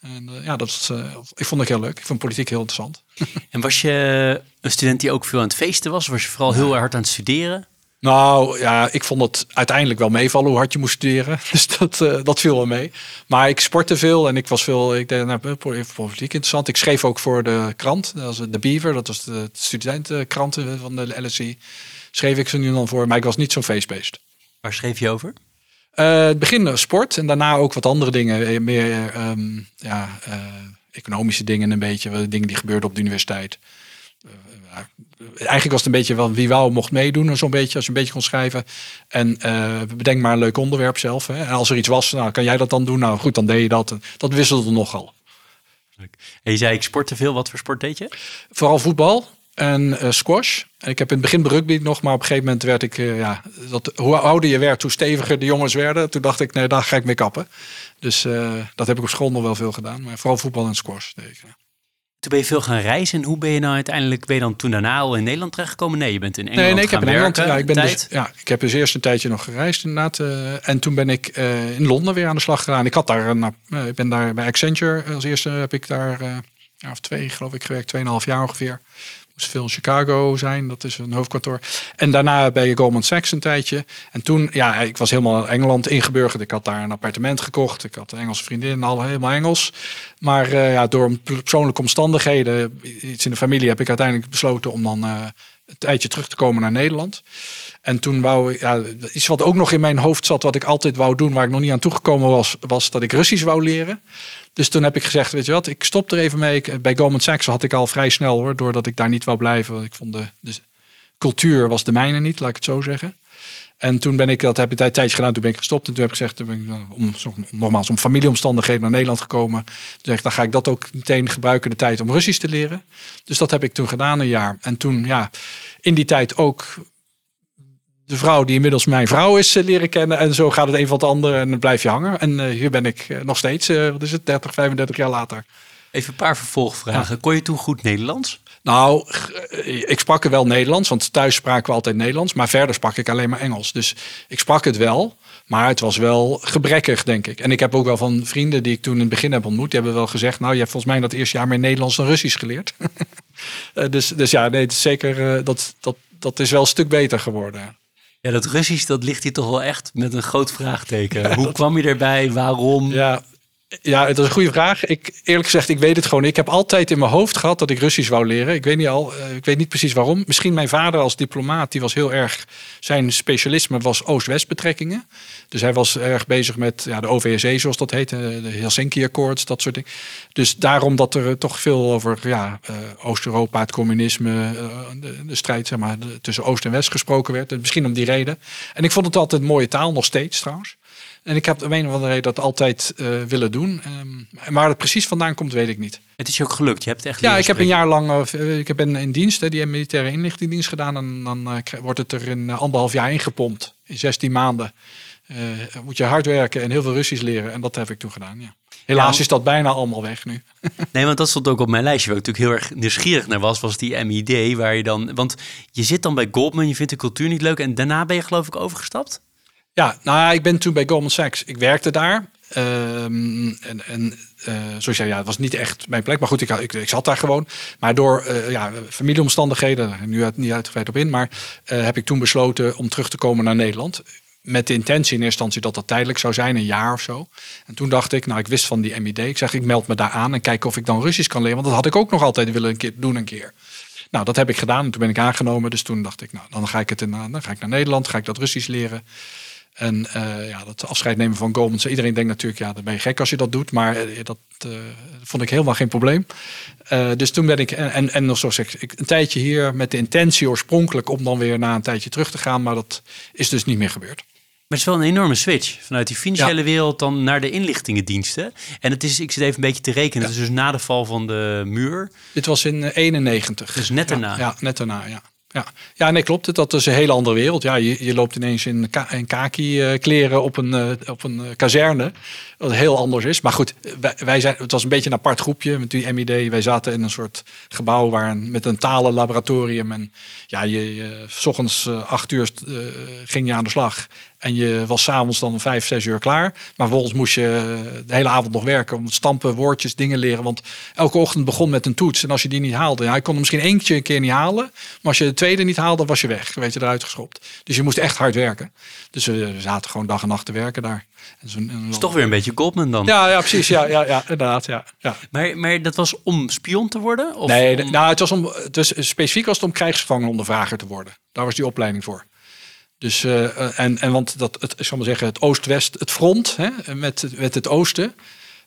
En eh, ja, dat is, eh, ik vond het heel leuk. Ik vond politiek heel interessant. En was je een student die ook veel aan het feesten was? Was je vooral heel hard aan het studeren? Nou ja, ik vond het uiteindelijk wel meevallen hoe hard je moest studeren. Dus dat, eh, dat viel wel mee. Maar ik sportte veel en ik was veel, ik deed nou, politiek interessant. Ik schreef ook voor de krant, dat was de Beaver, dat was de studentenkrant van de LSE. Schreef ik ze nu dan voor, maar ik was niet zo'n feestbeest. Waar schreef je over? Eh, het begin eh, sport en daarna ook wat andere dingen. eh, Meer eh, ehm, ja, eh, economische dingen een beetje. wat Dingen die gebeurden op de universiteit. Eigenlijk was het een beetje wel wie wou mocht meedoen. Zo'n beetje, als je een beetje kon schrijven. En eh, bedenk maar een leuk onderwerp zelf. Hè. En als er iets was, nou, kan jij dat dan doen? Nou goed, dan deed je dat. Dat wisselde nogal. En je zei ik sportte veel. Wat voor sport deed je? Vooral voetbal en eh, squash. En ik heb in het begin rugby nog, maar op een gegeven moment werd ik, eh, ja, dat, hoe ouder je werd, hoe steviger de jongens werden. Toen dacht ik, nee, daar ga ik mee kappen. Dus dat heb ik op school nog wel veel gedaan, maar vooral voetbal en squash. Deed ik, ja. Toen ben je veel gaan reizen. En hoe ben je nou uiteindelijk, ben je dan toen daarna al in Nederland terechtgekomen? Nee, je bent in Engeland Nee, nee, ik heb in Engeland. werken, Ja, ik ben dus, ja, ik heb dus eerst een tijdje nog gereisd inderdaad. eh, en toen ben ik eh, in Londen weer aan de slag gegaan. Ik had daar, een, eh, ik ben daar bij Accenture als eerste heb ik daar ja, of twee, geloof ik, gewerkt, tweeënhalf jaar ongeveer. Moest veel Chicago zijn, dat is een hoofdkantoor. En daarna bij Goldman Sachs een tijdje. En toen, ja, ik was helemaal Engeland ingeburgerd. Ik had daar een appartement gekocht. Ik had een Engelse vriendin, al helemaal Engels. Maar eh, ja, door persoonlijke omstandigheden, iets in de familie, heb ik uiteindelijk besloten om dan eh, een tijdje terug te komen naar Nederland. En toen wou ik, ja, iets wat ook nog in mijn hoofd zat, wat ik altijd wou doen, waar ik nog niet aan toegekomen was, was dat ik Russisch wou leren. Dus toen heb ik gezegd, weet je wat, ik stop er even mee. Bij Goldman Sachs had ik al vrij snel hoor, doordat ik daar niet wou blijven. Want ik vond de, cultuur was de mijne niet, laat ik het zo zeggen. En toen ben ik, dat heb ik een tijdje gedaan, toen ben ik gestopt. En toen heb ik gezegd, toen ben ik, nou, om, nogmaals, om familieomstandigheden naar Nederland gekomen. Toen zeg ik, dan ga ik dat ook meteen gebruiken, de tijd om Russisch te leren. Dus dat heb ik toen gedaan, een jaar. En toen, ja, in die tijd ook de vrouw die inmiddels mijn vrouw is eh, leren kennen. En zo gaat het een van het andere en dan blijf je hangen. En eh, hier ben ik eh, nog steeds, wat is het, 30, 35 jaar later. Even een paar vervolgvragen. Kon je toen goed Nederlands? Nou, ik sprak er wel Nederlands, want thuis spraken we altijd Nederlands. Maar verder sprak ik alleen maar Engels. Dus ik sprak het wel, maar het was wel gebrekkig, denk ik. En ik heb ook wel van vrienden die ik toen in het begin heb ontmoet, die hebben wel gezegd, nou, je hebt volgens mij dat eerste jaar meer Nederlands dan Russisch geleerd. Dus, dus ja, nee, het is zeker, dat, dat, dat is wel een stuk beter geworden. Ja, dat Russisch, dat ligt hier toch wel echt met een groot vraagteken. Hoe kwam je erbij? Waarom? Ja, Ja, het is een goede vraag. Ik, eerlijk gezegd, ik weet het gewoon. Ik heb altijd in mijn hoofd gehad dat ik Russisch wou leren. Ik weet niet al, eh, ik weet niet precies waarom. Misschien mijn vader als diplomaat, die was heel erg. Zijn specialisme was Oost-West betrekkingen. Dus hij was erg bezig met ja, de OVSE, zoals dat heet, de Helsinki Accords, dat soort dingen. Dus daarom dat er toch veel over ja, uh, Oost-Europa, het communisme, de, de, strijd zeg maar, tussen Oost en West gesproken werd. Misschien om die reden. En ik vond het altijd een mooie taal, nog steeds trouwens. En ik heb de een of andere reden dat altijd uh, willen doen. Um, maar waar het precies vandaan komt, weet ik niet. Het is je ook gelukt. Je hebt het echt. Ja, ik heb een jaar lang. Uh, ik ben in dienst, hè, die militaire inlichtingendienst gedaan. En dan uh, wordt het er in anderhalf jaar ingepompt. In 16 maanden. moet je hard werken en heel veel Russisch leren. En dat heb ik toen gedaan. Ja. Helaas ja, is dat bijna allemaal weg nu. nee, want dat stond ook op mijn lijstje. Waar ik natuurlijk heel erg nieuwsgierig naar was, was die MID. Waar je dan. Want je zit dan bij Goldman, je vindt de cultuur niet leuk. En daarna ben je, geloof ik, overgestapt. Ja, nou ik ben toen bij Goldman Sachs. Ik werkte daar. Um, en en uh, zoals jij, ja, het was niet echt mijn plek. Maar goed, ik, ik, zat daar gewoon. Maar door uh, ja, familieomstandigheden, nu uit, niet uitgebreid op in, maar uh, heb ik toen besloten om terug te komen naar Nederland. Met de intentie in eerste instantie dat dat tijdelijk zou zijn, een jaar of zo. En toen dacht ik, nou, ik wist van die MID. Ik zeg, ik meld me daar aan en kijk of ik dan Russisch kan leren. Want dat had ik ook nog altijd willen een keer, doen een keer. Nou, dat heb ik gedaan en toen ben ik aangenomen. Dus toen dacht ik, nou, dan ga ik, het in, dan ga ik naar Nederland, ga ik dat Russisch leren. En uh, ja, dat afscheid nemen van Goldman. Iedereen denkt natuurlijk, ja, dan ben je gek als je dat doet. Maar uh, dat uh, vond ik helemaal geen probleem. dus toen ben ik, en, en nog zoals ik, een tijdje hier met de intentie oorspronkelijk om dan weer na een tijdje terug te gaan. Maar dat is dus niet meer gebeurd. Maar het is wel een enorme switch vanuit die financiële ja. wereld dan naar de inlichtingendiensten. En het is, ik zit even een beetje te rekenen, ja. het is dus na de val van de muur. Dit was in 91. Dus net daarna. Ja, ja net daarna, ja. Ja. ja, nee, klopt. Dat is een hele andere wereld. Ja, je, je loopt ineens in, ka in kaki-kleren op een, uh, op een kazerne. Wat heel anders is. Maar goed, wij, zijn, het was een beetje een apart groepje met die MID. Wij zaten in een soort gebouw waar een, met een talenlaboratorium. En ja, je, s ochtends uh, acht uur uh, ging je aan de slag. En je was s'avonds dan vijf, zes uur klaar. Maar vervolgens moest je de hele avond nog werken. Om stampen, woordjes, dingen leren. Want elke ochtend begon met een toets. En als je die niet haalde, ja, ik kon er misschien eentje een keer niet halen. Maar als je de tweede niet haalde, was je weg. Weet je, eruit geschopt. Dus je moest echt hard werken. Dus we zaten gewoon dag en nacht te werken daar. Is toch weer een beetje Goldman dan. Ja, ja precies. Ja, ja, ja inderdaad. Ja, ja. Maar, maar dat was om spion te worden? Of nee, om... nou, het was om, was, specifiek was het om krijgsgevangenondervrager te worden. Daar was die opleiding voor. Dus, uh, en, en want dat, het, ik zal maar zeggen, het Oost-West, het front hè, met, met het oosten.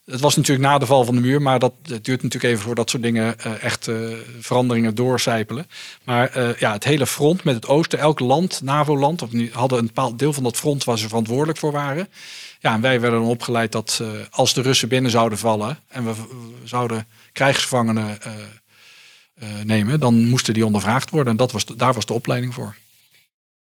Het was natuurlijk na de val van de muur, maar dat, duurt natuurlijk even voor dat soort dingen uh, echt uh, veranderingen doorcijpelen. Maar uh, ja, het hele front met het oosten, elk land, NAVO-land, hadden een bepaald deel van dat front waar ze verantwoordelijk voor waren. Ja, en wij werden dan opgeleid dat als de Russen binnen zouden vallen en we, we zouden krijgsgevangenen nemen, dan moesten die ondervraagd worden. En dat was, daar was de opleiding voor.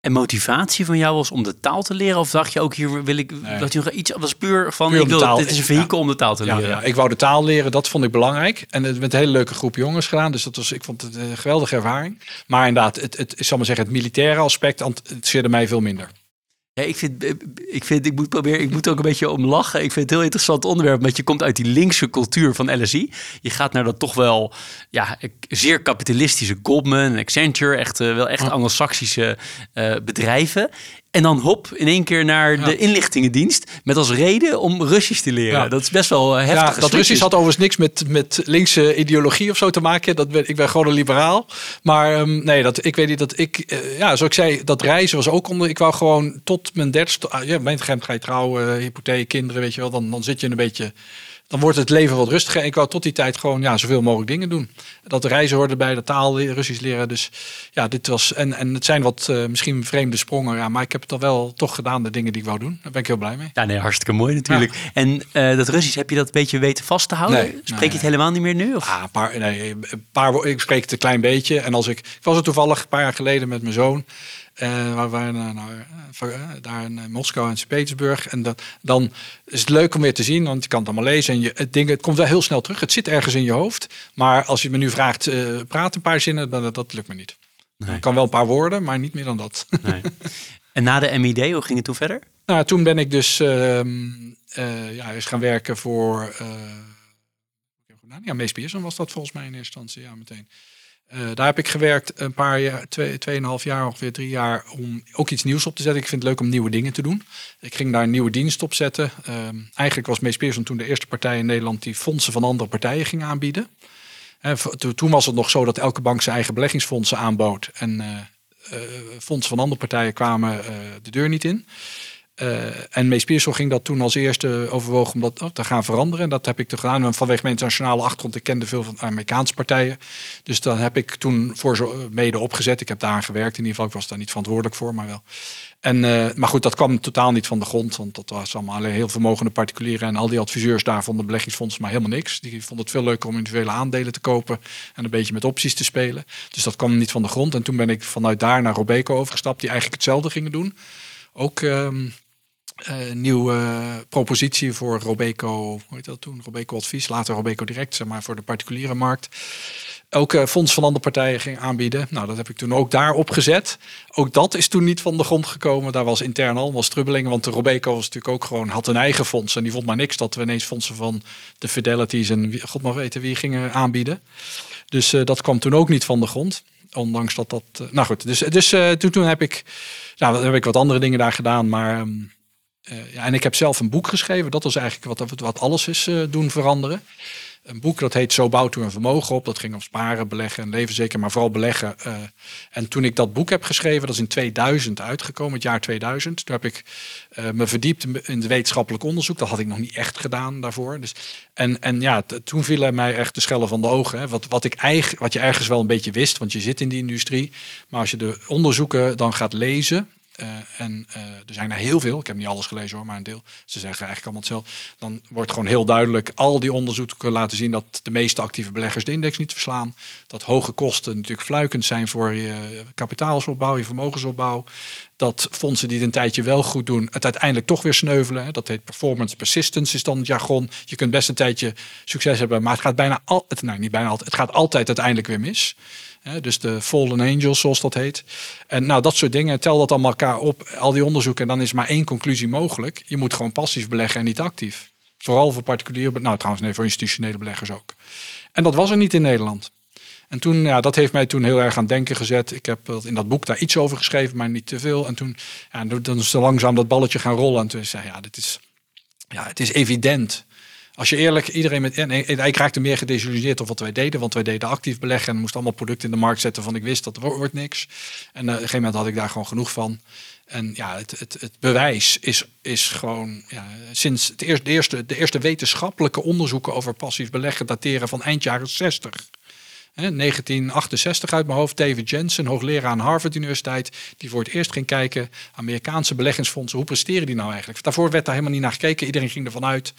En motivatie van jou was om de taal te leren? Of dacht je ook hier wil ik nee. dat je nog iets was puur van puur ik wil, taal, dit is een vehikel ja. om de taal te leren? Ja, ja, ik wou de taal leren, dat vond ik belangrijk. En het met een hele leuke groep jongens gedaan. Dus dat was, ik vond het een geweldige ervaring. Maar inderdaad, het, het, ik zal maar zeggen, het militaire aspect interesseerde mij veel minder. Ja, ik vind, ik vind, ik moet proberen, ik moet ook een beetje om lachen. Ik vind het een heel interessant onderwerp, want je komt uit die linkse cultuur van LSI. Je gaat naar dat toch wel, ja, zeer kapitalistische Goldman, Accenture, echt uh, wel echt Anglo-Saxische uh, bedrijven. En dan hop, in één keer naar ja. de inlichtingendienst. Met als reden om Russisch te leren. Ja. Dat is best wel heftig. Ja, dat Russisch had overigens niks met, met linkse ideologie of zo te maken. Dat ben, ik ben gewoon een liberaal. Maar um, nee, dat, ik weet niet dat ik... Uh, ja, zoals ik zei, dat reizen was ook onder... Ik wou gewoon tot mijn dertigste... Uh, ja, mijn ga je trouwen, hypotheek, kinderen, weet je wel. Dan, dan zit je een beetje dan wordt het leven wat rustiger. Ik wou tot die tijd gewoon ja, zoveel mogelijk dingen doen. Dat reizen hoorde bij de taal, Russisch leren. Dus ja, dit was. En, en het zijn wat uh, misschien vreemde sprongen. Ja, maar ik heb het al wel toch gedaan, de dingen die ik wou doen. Daar ben ik heel blij mee. Ja, nee, hartstikke mooi natuurlijk. Ja. En uh, dat Russisch, heb je dat een beetje weten vast te houden? Nee, spreek je het helemaal niet meer nu? Of? Ja, een paar, nee, een paar, ik spreek het een klein beetje. En als ik, ik was er toevallig een paar jaar geleden met mijn zoon. Uh, waar we naar, naar, daar in Moskou en Sint-Petersburg. En dat, dan is het leuk om weer te zien, want je kan het allemaal lezen. En je, het, ding, het komt wel heel snel terug. Het zit ergens in je hoofd. Maar als je me nu vraagt, uh, praat een paar zinnen, dan dat, dat lukt me niet. Nee. Ik kan wel een paar woorden, maar niet meer dan dat. Nee. En na de MID, hoe ging het toen verder? Nou, toen ben ik dus uh, ja, eens gaan werken voor... ja, Mees Pierson was dat volgens mij in eerste instantie, ja, meteen. Daar heb ik gewerkt een paar jaar, twee, tweeënhalf jaar, ongeveer drie jaar, om ook iets nieuws op te zetten. Ik vind het leuk om nieuwe dingen te doen. Ik ging daar een nieuwe dienst op zetten. Ehm, eigenlijk was Mees Pearson toen de eerste partij in Nederland die fondsen van andere partijen ging aanbieden. toen was het nog zo dat elke bank zijn eigen beleggingsfondsen aanbood. En fondsen van andere partijen kwamen de deur niet in. Uh, en Mees Piersel ging dat toen als eerste overwogen om dat oh, te gaan veranderen. En dat heb ik toen gedaan. En vanwege mijn internationale achtergrond, ik kende veel van Amerikaanse partijen. Dus dan heb ik toen voor zo mede opgezet. Ik heb daar gewerkt in ieder geval. Ik was daar niet verantwoordelijk voor, maar wel. En, uh, maar goed, dat kwam totaal niet van de grond. Want dat was allemaal alleen heel vermogende particulieren. En al die adviseurs daar vonden beleggingsfondsen maar helemaal niks. Die vonden het veel leuker om individuele aandelen te kopen. En een beetje met opties te spelen. Dus dat kwam niet van de grond. En toen ben ik vanuit daar naar Robeco overgestapt. Die eigenlijk hetzelfde gingen doen. Ook... Ehm, uh, nieuwe propositie voor Robeco, hoe heet dat toen? Robeco Advies, later Robeco Direct, zeg maar voor de particuliere markt. Uh, fonds van andere partijen ging aanbieden. Nou, dat heb ik toen ook daar opgezet. Ook dat is toen niet van de grond gekomen. Daar was intern al was strubbelingen, want de Robeco was natuurlijk ook gewoon had een eigen fonds en die vond maar niks dat we ineens fondsen van de Fidelities en god mag weten wie gingen aanbieden. Dus uh, dat kwam toen ook niet van de grond. Ondanks dat dat. nou goed, dus, dus toen, toen heb ik. Nou, heb ik wat andere dingen daar gedaan. Maar um, uh, ja, en ik heb zelf een boek geschreven. Dat was eigenlijk wat, wat alles is uh, doen veranderen. Een boek dat heet Zo bouwt u een vermogen op. Dat ging om sparen, beleggen en leven zeker, maar vooral beleggen. Uh, en toen ik dat boek heb geschreven, dat is in 2000 uitgekomen, het jaar 2000. Toen heb ik me verdiept in het wetenschappelijk onderzoek. Dat had ik nog niet echt gedaan daarvoor. Dus, en, en ja, toen vielen mij echt de schellen van de ogen. Hè. Wat, wat, ik wat je ergens wel een beetje wist, want je zit in die industrie. Maar als je de onderzoeken dan gaat lezen, uh, en uh, er zijn er heel veel, ik heb niet alles gelezen hoor, maar een deel. Ze zeggen eigenlijk allemaal hetzelfde. Dan wordt gewoon heel duidelijk, al die onderzoeken laten zien dat de meeste actieve beleggers de index niet verslaan. Dat hoge kosten natuurlijk fluikend zijn voor je kapitaalsopbouw, je vermogensopbouw. Dat fondsen die het een tijdje wel goed doen, het uiteindelijk toch weer sneuvelen. Dat heet performance persistence, is dan het jargon. Je kunt best een tijdje succes hebben, maar het gaat bijna altijd, nee, niet bijna altijd, het gaat altijd uiteindelijk weer mis dus de Fallen Angels, zoals dat heet. En nou, dat soort dingen, tel dat allemaal elkaar op, al die onderzoeken. En dan is maar één conclusie mogelijk. Je moet gewoon passief beleggen en niet actief. Vooral voor particuliere, nou trouwens nee, voor institutionele beleggers ook. En dat was er niet in Nederland. En toen, ja, dat heeft mij toen heel erg aan denken gezet. Ik heb in dat boek daar iets over geschreven, maar niet te veel. En toen, ja, dan is langzaam dat balletje gaan rollen. En toen zei ja, dit is, ja, het is evident als je eerlijk, iedereen met. En ik raakte meer gedesillusioneerd op wat wij deden. Want wij deden actief beleggen en moesten allemaal producten in de markt zetten van ik wist dat wordt niks. En uh, op een gegeven moment had ik daar gewoon genoeg van. En ja, het, het, het bewijs is, is gewoon ja, sinds het de, eerste, de eerste wetenschappelijke onderzoeken over passief beleggen dateren van eind jaren 60. 1968 uit mijn hoofd, David Jensen, hoogleraar aan Harvard Universiteit, die voor het eerst ging kijken, Amerikaanse beleggingsfondsen, hoe presteren die nou eigenlijk? Daarvoor werd daar helemaal niet naar gekeken, iedereen ging ervan uit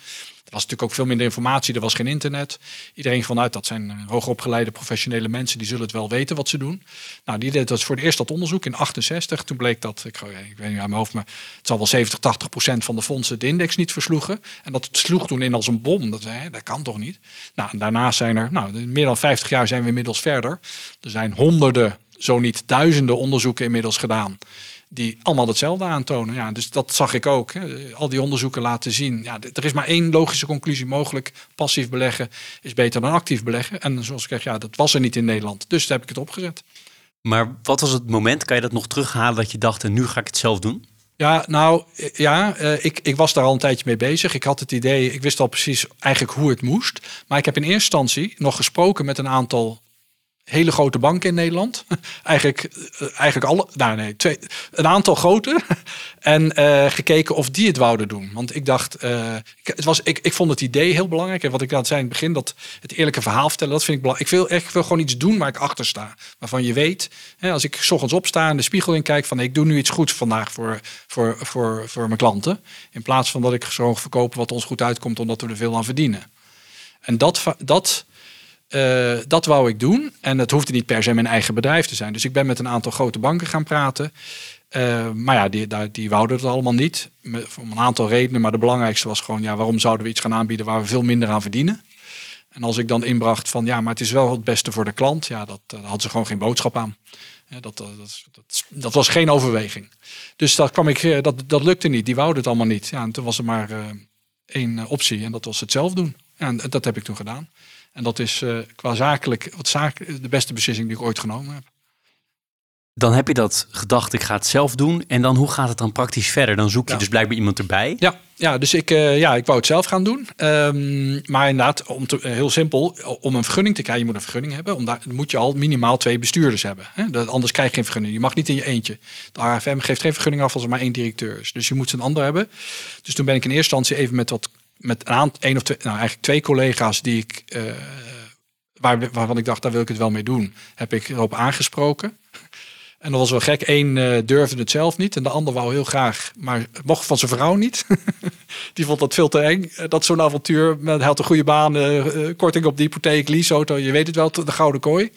er was natuurlijk ook veel minder informatie, er was geen internet. Iedereen vanuit dat zijn eh, hoogopgeleide professionele mensen, die zullen het wel weten wat ze doen. Nou, die deed dat voor het eerst dat onderzoek in 68. Toen bleek dat, ik, ik weet niet aan mijn hoofd, maar het zal wel 70, 80 procent van de fondsen de index niet versloegen. En dat sloeg toen in als een bom. Dat, dat kan toch niet? Nou, en daarnaast zijn er, nou, meer dan 50 jaar zijn we inmiddels verder. Er zijn honderden, zo niet duizenden onderzoeken inmiddels gedaan die allemaal hetzelfde aantonen. Ja, dus dat zag ik ook. Hè. Al die onderzoeken laten zien. Ja, er is maar één logische conclusie mogelijk. Passief beleggen is beter dan actief beleggen. En zoals ik zeg, ja, dat was er niet in Nederland. Dus daar heb ik het opgezet. Maar wat was het moment, kan je dat nog terughalen, dat je dacht, en nu ga ik het zelf doen? Ja, nou ja, eh, ik, ik was daar al een tijdje mee bezig. Ik had het idee, ik wist al precies eigenlijk hoe het moest. Maar ik heb in eerste instantie nog gesproken met een aantal hele grote banken in Nederland. eigenlijk, eh, eigenlijk alle, nou nee, twee, een aantal grote. en uh, gekeken of die het wouden doen. Want ik dacht, uh, ik, het was, ik, ik vond het idee heel belangrijk. En wat ik aan zei in het begin, dat het eerlijke verhaal vertellen, dat vind ik belangrijk. Ik wil, echt, wil gewoon iets doen waar ik achter sta. Waarvan je weet, hè, als ik s ochtends opsta en de spiegel in kijk, van ik doe nu iets goeds vandaag voor, voor, voor, voor mijn klanten. In plaats van dat ik zo verkopen wat ons goed uitkomt, omdat we er veel aan verdienen. En dat, dat uh, dat wou ik doen. En het hoefde niet per se mijn eigen bedrijf te zijn. Dus ik ben met een aantal grote banken gaan praten. Uh, maar ja, die, wouden het allemaal niet. Om een aantal redenen. Maar de belangrijkste was gewoon, ja, waarom zouden we iets gaan aanbieden waar we veel minder aan verdienen? En als ik dan inbracht van, ja, maar het is wel het beste voor de klant. Ja, dat, uh, hadden ze gewoon geen boodschap aan. Dat, dat, dat, dat, was geen overweging. Dus dat, kwam ik, dat, dat lukte niet. Die wouden het allemaal niet. Ja, en toen was er maar één optie. En dat was het zelf doen. En dat heb ik toen gedaan. En dat is uh, qua zakelijk wat zaak, de beste beslissing die ik ooit genomen heb. Dan heb je dat gedacht, ik ga het zelf doen. En dan hoe gaat het dan praktisch verder? Dan zoek je dus blijkbaar iemand erbij. Ja, ja dus ik, uh, ja, ik wou het zelf gaan doen. Um, maar inderdaad, om te, heel simpel, om een vergunning te krijgen, je moet een vergunning hebben. Om daar moet je al minimaal twee bestuurders hebben. Hè? Dat, anders krijg je geen vergunning. Je mag niet in je eentje. De AFM geeft geen vergunning af als er maar één directeur is. Dus je moet een ander hebben. Dus toen ben ik in eerste instantie even met wat met een één of twee, nou eigenlijk twee collega's die ik, uh, waar, waarvan ik dacht, daar wil ik het wel mee doen, heb ik erop aangesproken. En dat was wel gek. Eén uh, durfde het zelf niet en de ander wou heel graag, maar mocht van zijn vrouw niet. die vond dat veel te eng. Dat zo'n avontuur. Hij had een goede baan, korting op de hypotheek, leaseauto. Je weet het wel, de gouden kooi.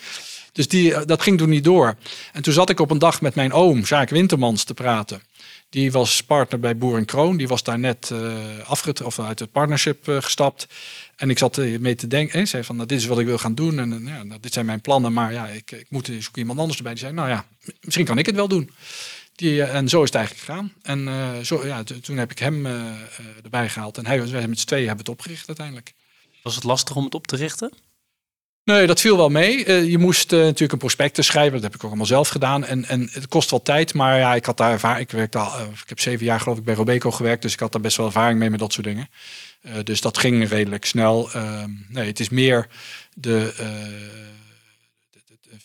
Dus die, dat ging toen niet door. En toen zat ik op een dag met mijn oom, Jacques Wintermans, te praten. Die was partner bij Boer en Kroon. Die was daar net uh, afget of uit het partnership uh, gestapt. En ik zat mee te denken. En zei van, nou, dit is wat ik wil gaan doen. En ja, nou, dit zijn mijn plannen. Maar ja, ik, ik moet zoeken iemand anders erbij. Die zei, nou ja, misschien kan ik het wel doen. Die, en zo is het eigenlijk gegaan. En zo, ja, toen heb ik hem erbij gehaald. En hij, wij met z'n tweeën hebben het opgericht uiteindelijk. Was het lastig om het op te richten? Nee, dat viel wel mee. Uh, je moest uh, natuurlijk een prospectus schrijven. Dat heb ik ook allemaal zelf gedaan. En, en het kost wel tijd. Maar ja, ik had daar ervaring. Ik, werkte al, uh, ik heb zeven jaar geloof ik bij Robeco gewerkt. Dus ik had daar best wel ervaring mee met dat soort dingen. dus dat ging redelijk snel. Ehm, nee, het is meer de,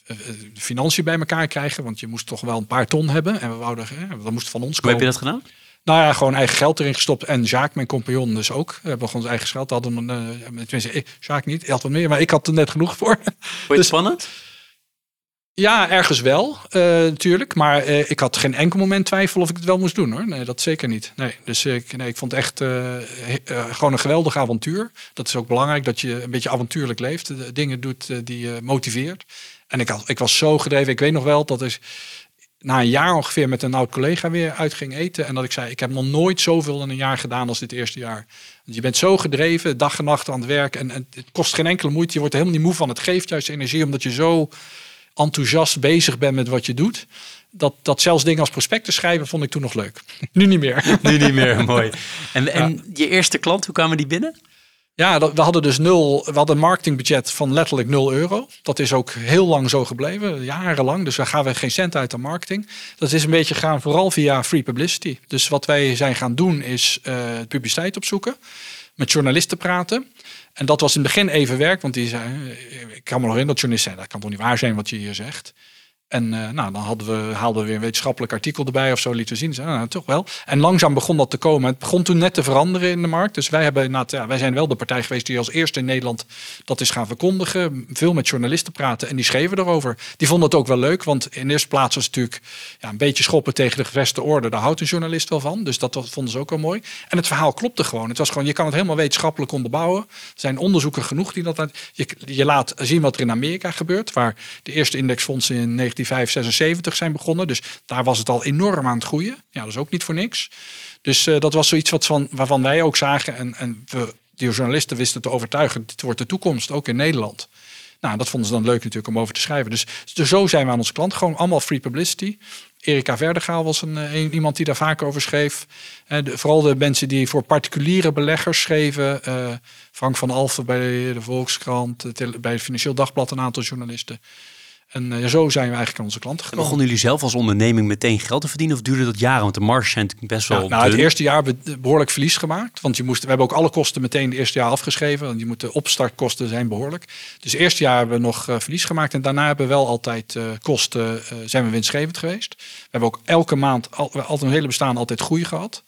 de, de, financiën bij elkaar krijgen. Want je moest toch wel een paar ton hebben. En we wouden, dat moest van ons komen. Hoe heb je dat gedaan? Nou ja, gewoon eigen geld erin gestopt. En Jacques, mijn compagnon, dus ook. We hebben gewoon ons eigen geld. Hadden, uh, tenminste, ik, Jacques niet. Hij had wat meer, maar ik had er net genoeg voor. Vond je dus, spannend? Ja, ergens wel, uh, natuurlijk. Maar uh, ik had geen enkel moment twijfel of ik het wel moest doen, hoor. Nee, dat zeker niet. Nee, dus ik, nee, ik vond het echt gewoon een geweldig avontuur. Dat is ook belangrijk, dat je een beetje avontuurlijk leeft. De dingen doet die je motiveert. En ik, had, ik was zo gedreven. Ik weet nog wel dat is na een jaar ongeveer met een oud collega weer uit ging eten. En dat ik zei, ik heb nog nooit zoveel in een jaar gedaan als dit eerste jaar. Want je bent zo gedreven, dag en nacht aan het werk. En, en het kost geen enkele moeite. Je wordt er helemaal niet moe van. Het geeft juist energie omdat je zo enthousiast bezig bent met wat je doet. Dat, dat zelfs dingen als prospecten schrijven vond ik toen nog leuk. nu niet meer. nu niet meer, mooi. En, en je eerste klant, hoe kwamen die binnen? Ja, we hadden dus nul, we hadden een marketingbudget van letterlijk 0 euro. Dat is ook heel lang zo gebleven, jarenlang. Dus daar gaan we geen cent uit aan marketing. Dat is een beetje gaan vooral via free publicity. Dus wat wij zijn gaan doen is uh, publiciteit opzoeken, met journalisten praten. En dat was in het begin even werk, want die zei, ik kan me nog in dat journalisten zei, dat kan toch niet waar zijn wat je hier zegt. En uh, nou, dan hadden we, haalden we weer een wetenschappelijk artikel erbij of zo, lieten zien. Nou, toch wel. En langzaam begon dat te komen. Het begon toen net te veranderen in de markt. Dus wij, hebben, nou, ja, wij zijn wel de partij geweest die als eerste in Nederland dat is gaan verkondigen. Veel met journalisten praten en die schreven erover. Die vonden het ook wel leuk, want in eerste plaats was het natuurlijk ja, een beetje schoppen tegen de geveste orde. Daar houdt een journalist wel van. Dus dat, dat vonden ze ook wel mooi. En het verhaal klopte gewoon. Het was gewoon, je kan het helemaal wetenschappelijk onderbouwen. Er zijn onderzoeken genoeg die dat... Je, je laat zien wat er in Amerika gebeurt, waar de eerste indexfondsen in 19 1975 zijn begonnen. Dus daar was het al enorm aan het groeien. Ja, dat is ook niet voor niks. Dus uh, dat was zoiets wat van, waarvan wij ook zagen. En, en we, die journalisten wisten te overtuigen. Dit wordt de toekomst, ook in Nederland. Nou, dat vonden ze dan leuk natuurlijk om over te schrijven. Dus, dus zo zijn we aan onze klant. Gewoon allemaal free publicity. Erika Verdegaal was een, eh, een, iemand die daar vaak over schreef. Uh, de, vooral de mensen die voor particuliere beleggers schreven. Frank van Alphen bij de Volkskrant, bij het Financieel Dagblad een aantal journalisten. En uh, zo zijn we eigenlijk aan onze klanten gekomen. Begonnen jullie zelf als onderneming meteen geld te verdienen of duurde dat jaren? Want de marge zijn best wel. Ja, nou, het eerste jaar hebben we behoorlijk verlies gemaakt. Want je moest, we hebben ook alle kosten meteen het eerste jaar afgeschreven. Want je moet de opstartkosten zijn behoorlijk. Dus het eerste jaar hebben we nog uh, verlies gemaakt. En daarna hebben we wel altijd uh, kosten, zijn we winstgevend geweest. We hebben ook elke maand, al, altijd een hele bestaan, altijd groei gehad.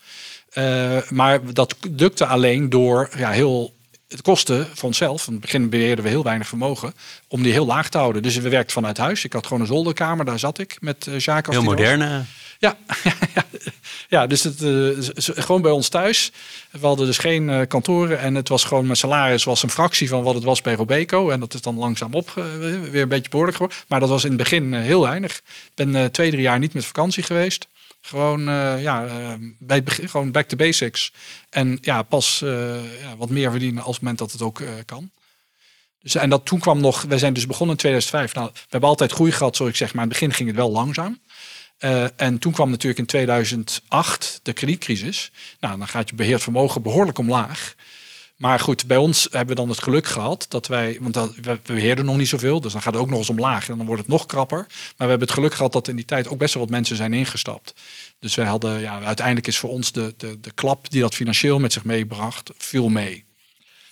maar dat lukte alleen door ja, heel het kostte voor onszelf, in het begin beheerden we heel weinig vermogen, om die heel laag te houden. Dus we werkten vanuit huis. Ik had gewoon een zolderkamer, daar zat ik met uh, Jacques. Heel moderne. Ja, ja, dus het, uh, gewoon bij ons thuis. We hadden dus geen uh, kantoren en het was gewoon mijn salaris was een fractie van wat het was bij Robeco. En dat is dan langzaam op, weer een beetje behoorlijk geworden. Maar dat was in het begin heel weinig. Ik ben twee, drie jaar niet met vakantie geweest. Gewoon, uh, ja, uh, bij gewoon back to basics. En ja, pas uh, ja, wat meer verdienen als het moment dat het ook kan. Dus, en dat toen kwam nog, wij zijn dus begonnen in 2005. Nou, we hebben altijd groei gehad, zoals ik zeg, maar in het begin ging het wel langzaam. en toen kwam natuurlijk in 2008 de kredietcrisis. Nou, dan gaat je beheerd vermogen behoorlijk omlaag. Maar goed, bij ons hebben we dan het geluk gehad dat wij, want we beheerden nog niet zoveel, dus dan gaat het ook nog eens omlaag en dan wordt het nog krapper. Maar we hebben het geluk gehad dat in die tijd ook best wel wat mensen zijn ingestapt. Dus wij hadden, ja, uiteindelijk is voor ons de, de, de klap die dat financieel met zich meebracht, veel mee.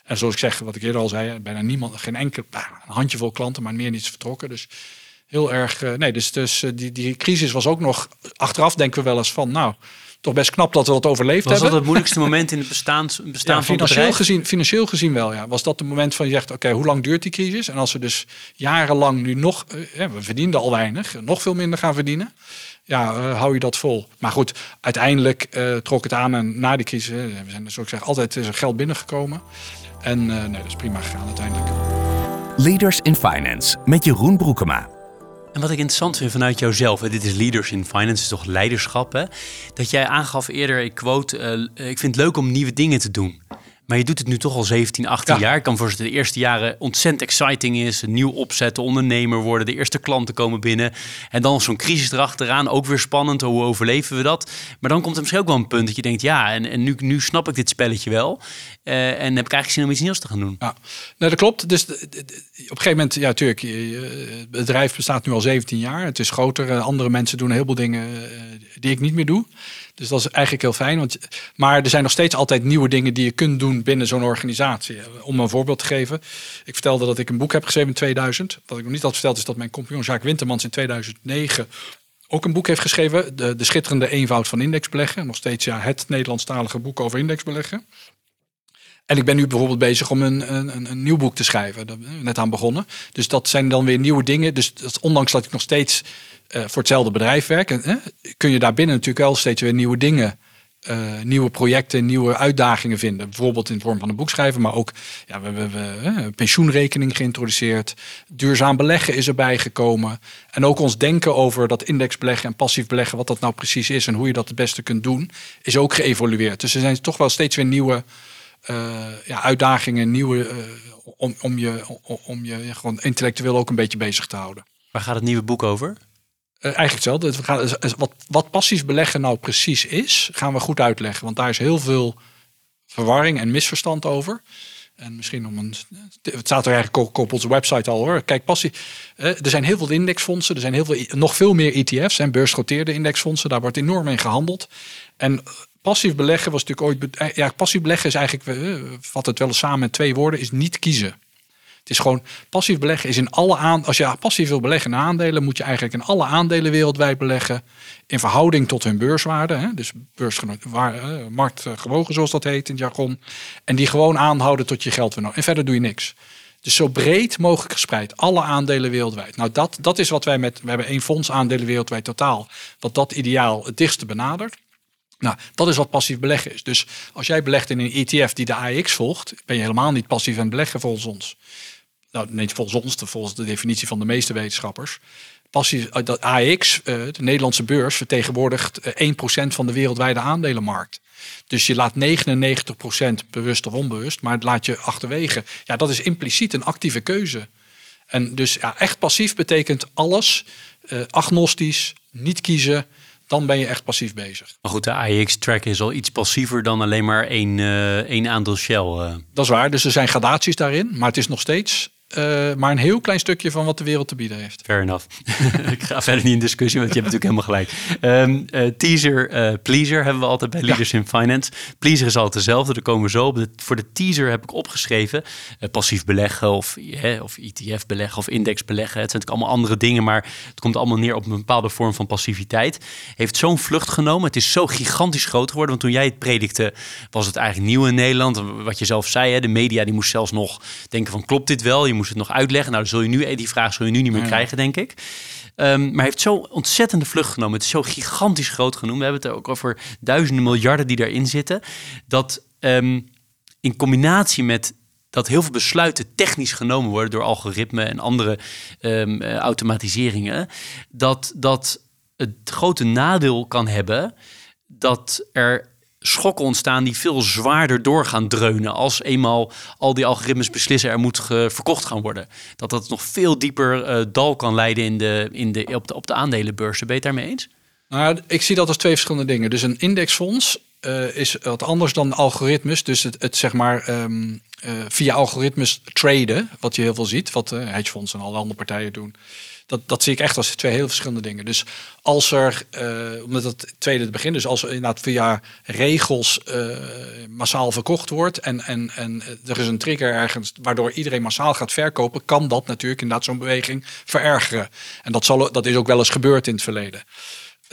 En zoals ik zeg, wat ik eerder al zei, bijna niemand, geen enkel, een handjevol klanten, maar meer niet vertrokken. Dus heel erg, uh, nee, dus, dus uh, die, die crisis was ook nog, achteraf denken we wel eens van, nou, toch best knap dat we dat overleefd was hebben. Was dat het moeilijkste moment in het bestaan, bestaan ja, van financieel gezien, financieel gezien wel, ja. Was dat het moment van je zegt, oké, okay, hoe lang duurt die crisis? En als we dus jarenlang nu nog, uh, we verdienden al weinig, nog veel minder gaan verdienen. Ja, uh, hou je dat vol. Maar goed, uiteindelijk uh, trok het aan en na die crisis, we zijn dus ook zeg, altijd is er geld binnengekomen. En nee, dat is prima gegaan uiteindelijk. Leaders in Finance met Jeroen Broekema. En wat ik interessant vind vanuit jouzelf, dit is Leaders in Finance, is toch leiderschap, hè? Dat jij aangaf eerder, ik quote, uh, ik vind het leuk om nieuwe dingen te doen. Maar je doet het nu toch al 17, 18 ja. jaar. Ik kan voor de eerste jaren ontzettend exciting is. Nieuw opzetten, ondernemer worden, de eerste klanten komen binnen. En dan zo'n crisis erachteraan, ook weer spannend. Hoe overleven we dat? Maar dan komt er misschien ook wel een punt dat je denkt, ja, en, en nu, nu snap ik dit spelletje wel. Uh, en heb ik eigenlijk zin om iets nieuws te gaan doen. Ja, nou, dat klopt. Dus op een gegeven moment, ja, natuurlijk, het bedrijf bestaat nu al 17 jaar. Het is groter. Andere mensen doen een heleboel dingen uh, die ik niet meer doe. Dus dat is eigenlijk heel fijn. Want, maar er zijn nog steeds altijd nieuwe dingen die je kunt doen binnen zo'n organisatie. Om een voorbeeld te geven. Ik vertelde dat ik een boek heb geschreven in 2000. Wat ik nog niet had verteld is dat mijn compagnon Jacques Wintermans in 2009 ook een boek heeft geschreven. De, de schitterende eenvoud van indexbeleggen. Nog steeds ja, het Nederlandstalige boek over indexbeleggen. En ik ben nu bijvoorbeeld bezig om een, een, een nieuw boek te schrijven. Daar ben net aan begonnen. Dus dat zijn dan weer nieuwe dingen. Dus ondanks dat ik nog steeds uh, voor hetzelfde bedrijf werk, kun je daarbinnen natuurlijk wel steeds weer nieuwe dingen, uh, nieuwe projecten, nieuwe uitdagingen vinden. Bijvoorbeeld in de vorm van een boek schrijven, maar ook ja, we hebben pensioenrekening geïntroduceerd. Duurzaam beleggen is erbij gekomen. En ook ons denken over dat indexbeleggen en passief beleggen, wat dat nou precies is en hoe je dat het beste kunt doen, is ook geëvolueerd. Dus er zijn toch wel steeds weer nieuwe ja, uitdagingen, nieuwe, uh, om, om, je, om, om je gewoon intellectueel ook een beetje bezig te houden. Waar gaat het nieuwe boek over? Uh, eigenlijk hetzelfde. We gaan, wat, wat passief beleggen nou precies is, gaan we goed uitleggen. Want daar is heel veel verwarring en misverstand over. En misschien om een. Het staat er eigenlijk op onze website al hoor. Kijk, passie. Er zijn heel veel indexfondsen. Er zijn heel veel, nog veel meer ETF's en beursgenoteerde indexfondsen. Daar wordt enorm in gehandeld. En passief beleggen was natuurlijk ooit. Ja, passief beleggen is eigenlijk. We vat het wel eens samen in twee woorden: is niet kiezen. Het is gewoon passief beleggen is in alle aan. Als je passief wil beleggen in aandelen, moet je eigenlijk in alle aandelen wereldwijd beleggen. In verhouding tot hun beurswaarde. Hè? Dus beurswaarde, marktgewogen zoals dat heet in het jargon. En die gewoon aanhouden tot je geld weer. En verder doe je niks. Dus zo breed mogelijk gespreid. Alle aandelen wereldwijd. Nou, dat, dat is wat wij met. We hebben één fonds aandelen wereldwijd totaal. Wat dat ideaal het dichtste benadert. Nou, dat is wat passief beleggen is. Dus als jij belegt in een ETF die de AX volgt, ben je helemaal niet passief aan het beleggen volgens ons. Nou, niet volgens ons, volgens de definitie van de meeste wetenschappers. Passief, dat AX, de Nederlandse beurs, vertegenwoordigt 1% van de wereldwijde aandelenmarkt. Dus je laat 99% bewust of onbewust, maar het laat je achterwege. Ja, dat is impliciet een actieve keuze. En dus ja, echt passief betekent alles, uh, agnostisch, niet kiezen, dan ben je echt passief bezig. Maar goed, de AX-track is al iets passiever dan alleen maar één, uh, één aandeel Shell. Uh. Dat is waar, dus er zijn gradaties daarin, maar het is nog steeds uh, maar een heel klein stukje van wat de wereld te bieden heeft. Fair enough. ik ga verder niet in discussie, want je hebt natuurlijk helemaal gelijk. Um, uh, teaser, uh, pleaser hebben we altijd bij Leaders ja. in Finance. Pleaser is altijd dezelfde, daar komen we zo op. De, voor de teaser heb ik opgeschreven passief beleggen of, of ETF beleggen of index beleggen. Het zijn natuurlijk allemaal andere dingen, maar het komt allemaal neer op een bepaalde vorm van passiviteit. Heeft zo'n vlucht genomen. Het is zo gigantisch groot geworden, want toen jij het predikte was het eigenlijk nieuw in Nederland. Wat je zelf zei, hè, de media die moest zelfs nog denken van klopt dit wel? Je moest het nog uitleggen. Nou, zul je nu, die vraag zul je nu niet meer ja. krijgen, denk ik. Um, maar heeft zo ontzettende vlucht genomen. Het is zo gigantisch groot genoemd. We hebben het ook over duizenden miljarden die daarin zitten. Dat um, in combinatie met dat heel veel besluiten technisch genomen worden door algoritmen en andere um, uh, automatiseringen, dat dat het grote nadeel kan hebben dat er schokken ontstaan die veel zwaarder door gaan dreunen als eenmaal al die algoritmes beslissen er moet verkocht gaan worden. Dat dat nog veel dieper uh, dal kan leiden in de, in de, op, de, op de aandelenbeurzen. Ben je het daarmee eens? Nou, ik zie dat als twee verschillende dingen. Dus een indexfonds is wat anders dan algoritmes. Dus het, het zeg maar ehm, via algoritmes traden, wat je heel veel ziet, wat hedgefonds en alle andere partijen doen dat, dat zie ik echt als twee heel verschillende dingen. Dus als er, uh, om het tweede te beginnen, dus als er inderdaad via regels uh, massaal verkocht wordt en, en, en er is een trigger ergens waardoor iedereen massaal gaat verkopen, kan dat natuurlijk inderdaad zo'n beweging verergeren. En dat, zal, dat is ook wel eens gebeurd in het verleden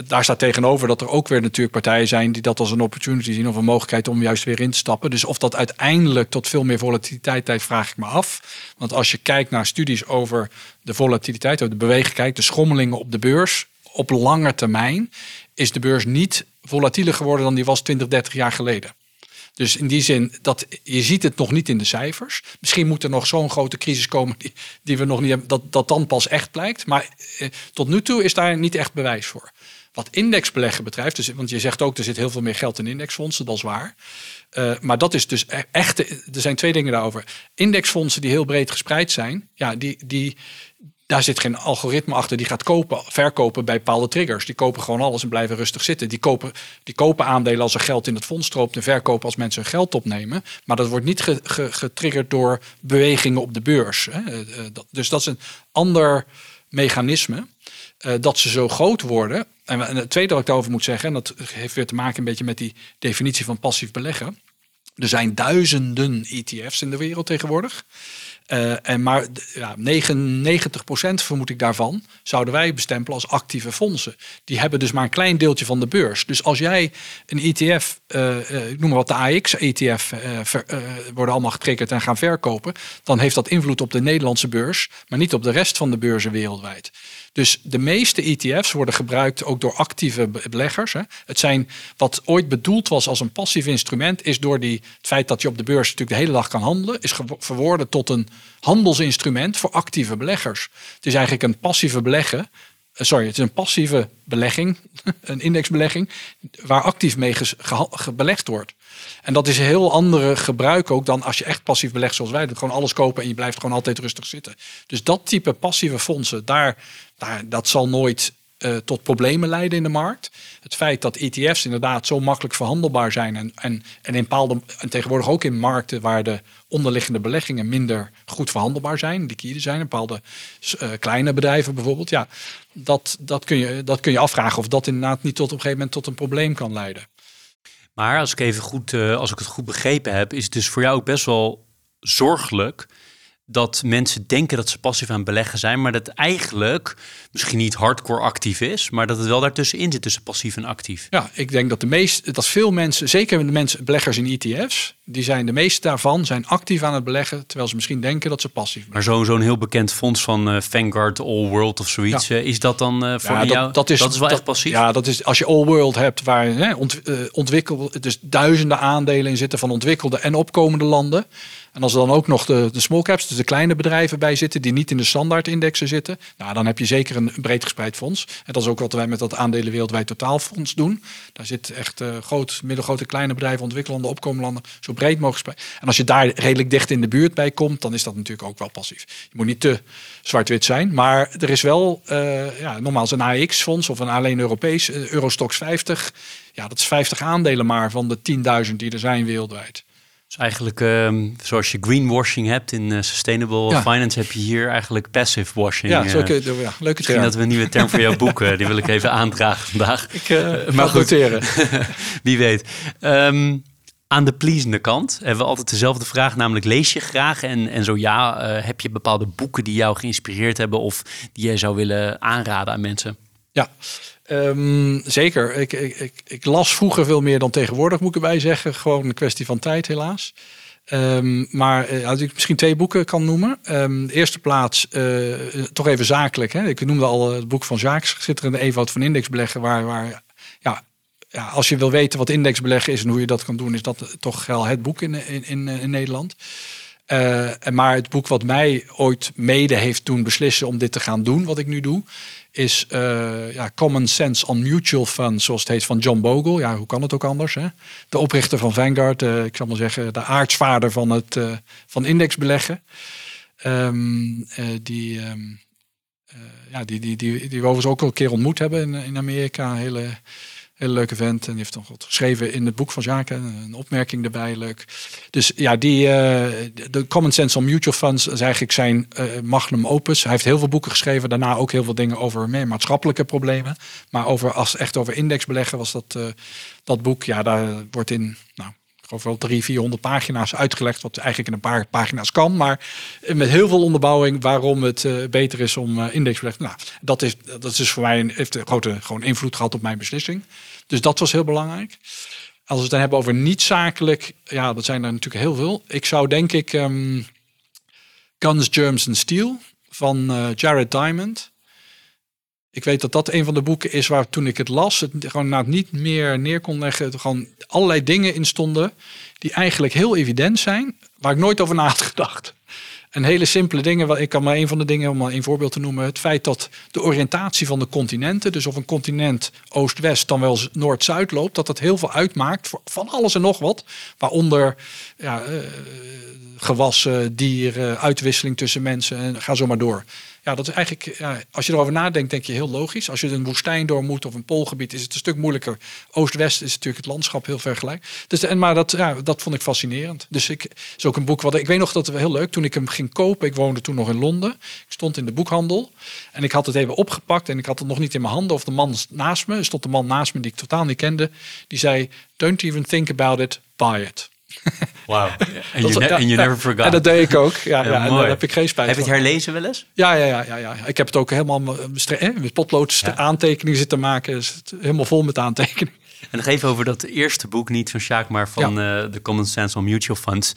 daar staat tegenover dat er ook weer natuurlijk partijen zijn die dat als een opportunity zien of een mogelijkheid om juist weer in te stappen. Dus of dat uiteindelijk tot veel meer volatiliteit leidt, vraag ik me af. Want als je kijkt naar studies over de volatiliteit, over de bewegelijkheid, de schommelingen op de beurs op lange termijn, is de beurs niet volatieler geworden dan die was 20, 30 jaar geleden. Dus in die zin, dat, je ziet het nog niet in de cijfers. Misschien moet er nog zo'n grote crisis komen die, die we nog niet hebben, dat, dat dan pas echt blijkt. Maar eh, tot nu toe is daar niet echt bewijs voor. Wat indexbeleggen betreft, dus, want je zegt ook er zit heel veel meer geld in indexfondsen, dat is waar. Uh, maar dat is dus e-, echt, er zijn twee dingen daarover. Indexfondsen die heel breed gespreid zijn, ja, die, die, daar zit geen algoritme achter die gaat kopen, verkopen bij bepaalde triggers. Die kopen gewoon alles en blijven rustig zitten. Die kopen, die kopen aandelen als er geld in het fonds stroomt en verkopen als mensen hun geld opnemen. Maar dat wordt niet getriggerd door bewegingen op de beurs. Hè. Eh, eh, dus dat is een ander mechanisme. Dat ze zo groot worden en, het tweede wat ik daarover moet zeggen, en dat heeft weer te maken een beetje met die definitie van passief beleggen. Er zijn duizenden ETF's in de wereld tegenwoordig. Uh, en maar ja, 99% vermoed ik daarvan zouden wij bestempelen als actieve fondsen. Die hebben dus maar een klein deeltje van de beurs. Dus als jij een ETF, uh, uh, ik noem maar wat de AX-ETF, worden allemaal getriggerd en gaan verkopen, dan heeft dat invloed op de Nederlandse beurs, maar niet op de rest van de beurzen wereldwijd. Dus de meeste ETF's worden gebruikt ook door actieve beleggers. Hè. Het zijn wat ooit bedoeld was als een passief instrument, is door die, het feit dat je op de beurs natuurlijk de hele dag kan handelen, is verworden tot een handelsinstrument voor actieve beleggers. Het is eigenlijk een passieve beleggen. Eh, sorry, het is een passieve belegging, een indexbelegging, waar actief mee belegd wordt. En dat is een heel andere gebruik ook dan als je echt passief belegt zoals wij doen. Gewoon alles kopen en je blijft gewoon altijd rustig zitten. Dus dat type passieve fondsen, daar, daar, dat zal nooit uh, tot problemen leiden in de markt. Het feit dat ETF's inderdaad zo makkelijk verhandelbaar zijn en, en, en, in bepaalde, en tegenwoordig ook in markten waar de onderliggende beleggingen minder goed verhandelbaar zijn, liquide zijn, bepaalde uh, kleine bedrijven bijvoorbeeld, ja, dat, dat, kun je, dat kun je afvragen of dat inderdaad niet tot op een gegeven moment tot een probleem kan leiden. Maar als ik even goed, uh, als ik het goed begrepen heb, is het dus voor jou best wel zorgelijk dat mensen denken dat ze passief aan beleggen zijn, maar dat eigenlijk misschien niet hardcore actief is, maar dat het wel daartussenin zit tussen passief en actief. Ja, ik denk dat de meeste, dat veel mensen, zeker de mensen, beleggers in ETF's, die zijn de meeste daarvan zijn actief aan het beleggen, terwijl ze misschien denken dat ze passief zijn. Maar zo'n zo'n heel bekend fonds van uh, Vanguard All World of zoiets, uh, is dat dan uh, voor ja, jou? Dat, dat, is, dat is wel echt passief. Ja, dat is als je All World hebt, waar hè, ont, ontwikkeld, dus duizenden aandelen in zitten van ontwikkelde en opkomende landen. En als er dan ook nog de, de small caps, dus de kleine bedrijven bij zitten, die niet in de standaardindexen zitten, nou, dan heb je zeker een breed gespreid fonds. En dat is ook wat wij met dat aandelen wereldwijd totaalfonds doen. Daar zit echt uh, groot, middelgrote, kleine bedrijven, ontwikkelende, opkomende landen, zo breed mogelijk. En als je daar redelijk dicht in de buurt bij komt, dan is dat natuurlijk ook wel passief. Je moet niet te zwart-wit zijn, maar er is wel, uh, ja, nogmaals een AX-fonds of een alleen Europees, uh, Eurostox 50. Ja, dat is 50 aandelen maar van de 10.000 die er zijn wereldwijd. Dus eigenlijk, ehm, zoals je greenwashing hebt in uh, sustainable finance, heb je hier eigenlijk passive washing. Ja, zo kun je, ja leuke Misschien term. dat we een nieuwe term voor jouw boek, uh, die wil ik even aandragen vandaag. Ik uh, maar goed, wie weet. Um, aan de pleasende kant hebben we altijd dezelfde vraag, namelijk lees je graag? En, en zo ja, heb je bepaalde boeken die jou geïnspireerd hebben of die jij zou willen aanraden aan mensen? Ja, Um, zeker. Ik, ik, ik, las vroeger veel meer dan tegenwoordig, moet ik erbij zeggen. Gewoon een kwestie van tijd, helaas. Um, maar uh, als ik misschien twee boeken kan noemen. Um, de eerste plaats, uh, toch even zakelijk. Hè? Ik noemde al het boek van Jacques, Schitterende Eenvoud van Indexbeleggen. Waar, waar ja, ja, als je wil weten wat indexbeleggen is en hoe je dat kan doen, is dat toch wel het boek in, in, in, in Nederland. Uh, maar het boek wat mij ooit mede heeft doen beslissen om dit te gaan doen, wat ik nu doe, is uh, ja, Common Sense on Mutual Funds, zoals het heet, van John Bogle. Ja, hoe kan het ook anders? Hè? De oprichter van Vanguard, uh, ik zal maar zeggen, de aartsvader van, het, uh, van indexbeleggen. Um, die, um, ja, die, die, die, die we overigens ook al een keer ontmoet hebben in, Amerika. Hele Hele leuke vent. En die heeft nog wat geschreven in het boek van Jaken. Een opmerking erbij, leuk. Dus ja, die, uh, de Common Sense on Mutual Funds is eigenlijk zijn uh, magnum opus. Hij heeft heel veel boeken geschreven. Daarna ook heel veel dingen over meer maatschappelijke problemen. Maar over, als echt over indexbeleggen was dat, uh, dat boek. Ja, daar wordt in, nou, geloof wel drie, 400 pagina's uitgelegd. Wat eigenlijk in een paar pagina's kan. Maar met heel veel onderbouwing waarom het uh, beter is om uh, indexbelegd. Nou, dat is, dat is dus voor mij een, heeft grote gewoon invloed gehad op mijn beslissing. Dus dat was heel belangrijk. Als we het dan hebben over niet zakelijk, ja, dat zijn er natuurlijk heel veel. Ik zou denk ik um, Guns, Germs and Steel van Jared Diamond. Ik weet dat dat een van de boeken is waar toen ik het las, het gewoon nou niet meer neer kon leggen. Er gewoon allerlei dingen in stonden die eigenlijk heel evident zijn, waar ik nooit over na had gedacht. En hele simpele dingen. Ik kan maar een van de dingen, om maar een voorbeeld te noemen. Het feit dat de oriëntatie van de continenten, dus of een continent oost-west dan wel noord-zuid loopt, dat dat heel veel uitmaakt van alles en nog wat. Waaronder ja, uh, gewassen, dieren, uitwisseling tussen mensen en ga zo maar door. Ja, dat is eigenlijk, ja, als je erover nadenkt, denk je heel logisch. Als je een woestijn door moet of een poolgebied, is het een stuk moeilijker. Oost-West is natuurlijk het landschap heel vergelijk. Dus, en, maar dat, ja, dat vond ik fascinerend. Dus ik is ook een boek wat ik weet nog dat het heel leuk toen ik hem ging kopen. Ik woonde toen nog in Londen. Ik stond in de boekhandel en ik had het even opgepakt en ik had het nog niet in mijn handen. Of de man naast me, stond een man naast me die ik totaal niet kende. Die zei: Don't even think about it, buy it. Wauw. En you, ne ja, you never forgot. En dat deed ik ook. Ja, ja, en daar heb ik geen spijt Heb je het herlezen wel eens? Ja, ja, ja, ja, ja. Ik heb het ook helemaal met potlood aantekeningen zitten maken. Dus helemaal vol met aantekeningen. En nog even over dat eerste boek, niet van Sjaak, maar van ja. uh, The Common Sense on Mutual Funds.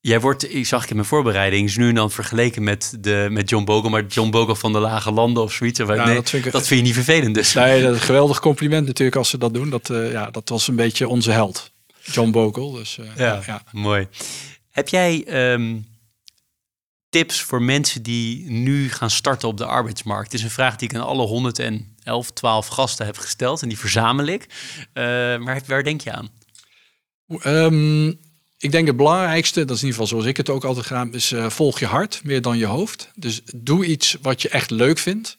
Jij wordt, ik zag ik in mijn voorbereiding, is nu en dan vergeleken met, de, met John Bogle, maar John Bogle van de Lage Landen of zoiets. Ja, nee, dat, vind ik, dat vind je niet vervelend dus. Nee, dat is een geweldig compliment natuurlijk als ze dat doen. Dat, uh, ja, dat was een beetje onze held. John Bogle. Dus, uh, ja, ja, mooi. Heb jij um, tips voor mensen die nu gaan starten op de arbeidsmarkt? Het is een vraag die ik aan alle 111, 12 gasten heb gesteld en die verzamel ik. Uh, maar waar denk je aan? Um, ik denk het belangrijkste, dat is in ieder geval zoals ik het ook altijd ga, is uh, volg je hart meer dan je hoofd. Dus doe iets wat je echt leuk vindt.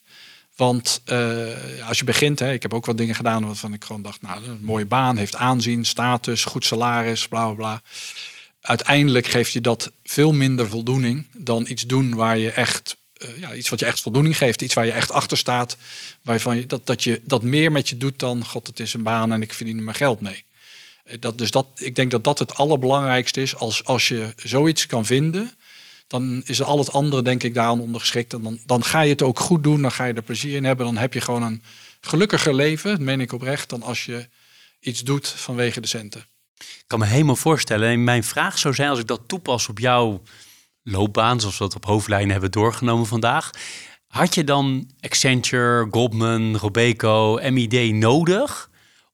Want uh, als je begint, hè, ik heb ook wat dingen gedaan waarvan ik gewoon dacht, nou, een mooie baan, heeft aanzien, status, goed salaris, bla bla bla. Uiteindelijk geeft je dat veel minder voldoening dan iets doen waar je echt, uh, ja, iets wat je echt voldoening geeft, iets waar je echt achter staat, waarvan je dat, dat je dat meer met je doet dan, god, het is een baan en ik verdien er mijn geld mee. Dat, dus dat, ik denk dat dat het allerbelangrijkste is. Als, als je zoiets kan vinden, dan is al het andere denk ik daaraan ondergeschikt. En dan, dan ga je het ook goed doen, dan ga je er plezier in hebben. Dan heb je gewoon een gelukkiger leven, meen ik oprecht, dan als je iets doet vanwege de centen. Ik kan me helemaal voorstellen. En mijn vraag zou zijn, als ik dat toepas op jouw loopbaan, zoals we dat op hoofdlijnen hebben doorgenomen vandaag. Had je dan Accenture, Goldman, Robeco, MID nodig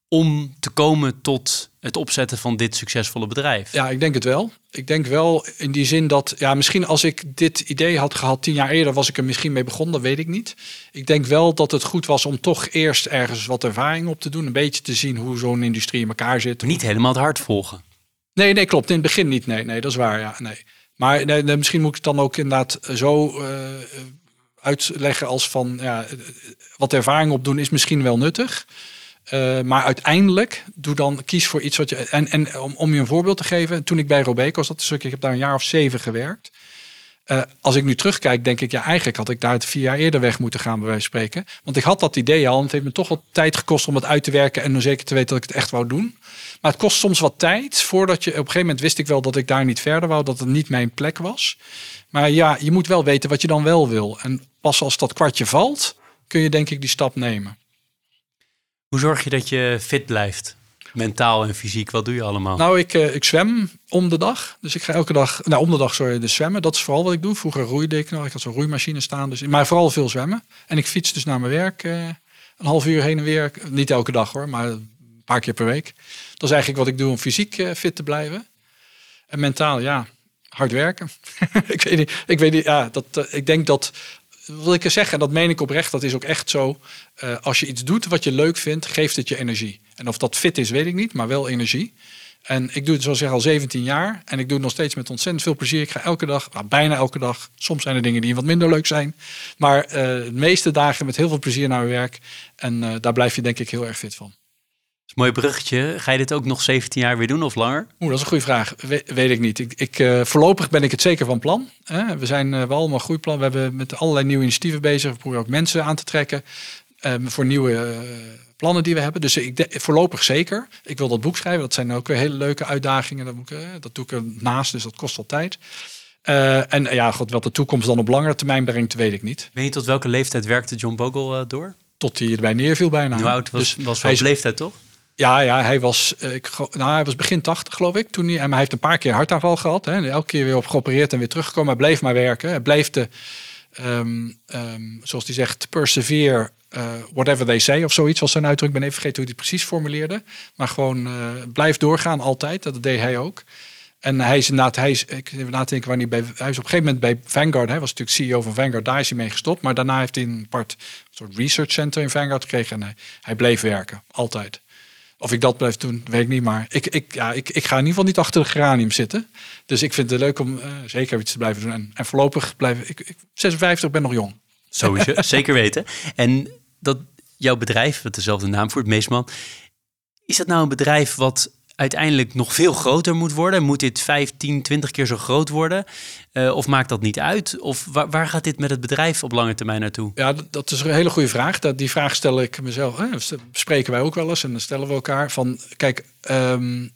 om te komen tot het opzetten van dit succesvolle bedrijf? Ja, ik denk het wel. Ik denk wel in die zin dat, ja, misschien als ik dit idee had gehad tien jaar eerder, was ik er misschien mee begonnen, dat weet ik niet. Ik denk wel dat het goed was om toch eerst ergens wat ervaring op te doen, een beetje te zien hoe zo'n industrie in elkaar zit. Niet helemaal het hart volgen. Nee, nee, klopt. In het begin niet. Nee, nee, dat is waar. Ja, nee. Maar nee, nee, misschien moet ik het dan ook inderdaad zo uh, uitleggen als van, ja, wat ervaring opdoen is misschien wel nuttig. Uh, maar uiteindelijk, doe dan, kies voor iets wat je. En, en om, om je een voorbeeld te geven, toen ik bij Robeco zat, dus ik heb daar een jaar of zeven gewerkt. Uh, als ik nu terugkijk, denk ik, ja, eigenlijk had ik daar het vier jaar eerder weg moeten gaan, bij wijze van spreken. Want ik had dat idee al en het heeft me toch wat tijd gekost om het uit te werken en om zeker te weten dat ik het echt wou doen. Maar het kost soms wat tijd voordat je, op een gegeven moment wist ik wel dat ik daar niet verder wou, dat het niet mijn plek was. Maar ja, je moet wel weten wat je dan wel wil. En pas als dat kwartje valt, kun je denk ik die stap nemen. Hoe zorg je dat je fit blijft? Mentaal en fysiek, wat doe je allemaal? Nou, ik, uh, ik zwem om de dag. Dus ik ga elke dag, nou om de dag sorry, dus zwemmen. Dat is vooral wat ik doe. Vroeger roeide ik nog. Ik had zo'n roeimachine staan. Dus, maar vooral veel zwemmen. En ik fiets dus naar mijn werk uh, een half uur heen en weer. Niet elke dag hoor, maar een paar keer per week. Dat is eigenlijk wat ik doe om fysiek uh, fit te blijven. En mentaal, ja, hard werken. ik weet niet, ik weet niet, ja, dat, ik denk dat wil ik zeggen, en dat meen ik oprecht, dat is ook echt zo. Uh, als je iets doet wat je leuk vindt, geeft het je energie. En of dat fit is, weet ik niet, maar wel energie. En ik doe het zoals zeg al 17 jaar. En ik doe het nog steeds met ontzettend veel plezier. Ik ga elke dag, nou, bijna elke dag. Soms zijn er dingen die wat minder leuk zijn. Maar uh, de meeste dagen met heel veel plezier naar mijn werk. En uh, daar blijf je denk ik heel erg fit van. Is een mooi bruggetje. Ga je dit ook nog 17 jaar weer doen of langer? Oeh, dat is een goede vraag. We, weet ik niet. Ik, ik uh, voorlopig ben ik het zeker van plan. Hè? We zijn uh, wel allemaal groeiplan. We hebben met allerlei nieuwe initiatieven bezig. We proberen ook mensen aan te trekken um, voor nieuwe uh, plannen die we hebben. Dus ik voorlopig zeker. Ik wil dat boek schrijven. Dat zijn ook weer hele leuke uitdagingen. Dat, moet, dat doe ik ernaast, dus dat kost wel tijd. en ja, god, wat de toekomst dan op langere termijn brengt, weet ik niet. Weet je tot welke leeftijd werkte John Bogle door? Tot hij erbij neerviel bijna. Hoe oud was, dus was hij leeftijd, toch? Ja, ja hij, was, eh, ik, nou, hij was begin 80, geloof ik. Toen hij, en hij heeft een paar keer hartaanval gehad. Hè, elke keer weer op geopereerd en weer teruggekomen. Hij bleef maar werken. Hij bleef de, um, um, zoals hij zegt, persevere, uh, whatever they say of zoiets was zijn uitdruk. Ik ben even vergeten hoe hij het precies formuleerde. Maar gewoon uh, blijf doorgaan altijd. Dat deed hij ook. En hij is inderdaad, hij is, ik even nadenken wanneer bij, hij is op een gegeven moment bij Vanguard, hij was natuurlijk CEO van Vanguard, daar is hij mee gestopt. Maar daarna heeft hij een apart soort research center in Vanguard gekregen en hij, hij bleef werken, altijd. Of ik dat blijf doen, weet ik niet. Maar ik, ik, ja, ik, ik ga in ieder geval niet achter de geranium zitten. Dus ik vind het leuk om uh, zeker iets te blijven doen. En, en voorlopig blijven ik, ik 56 ben nog jong. Sowieso, zeker weten. En dat jouw bedrijf, wat dezelfde naam voert, Meesman. Is dat nou een bedrijf wat uiteindelijk nog veel groter moet worden? Moet dit 15, 20 keer zo groot worden? Uh, of maakt dat niet uit? Of waar, waar, gaat dit met het bedrijf op lange termijn naartoe? Ja, dat is een hele goede vraag. Dat, die vraag stel ik mezelf. Hè, bespreken wij ook wel eens en dan stellen we elkaar van: kijk, um,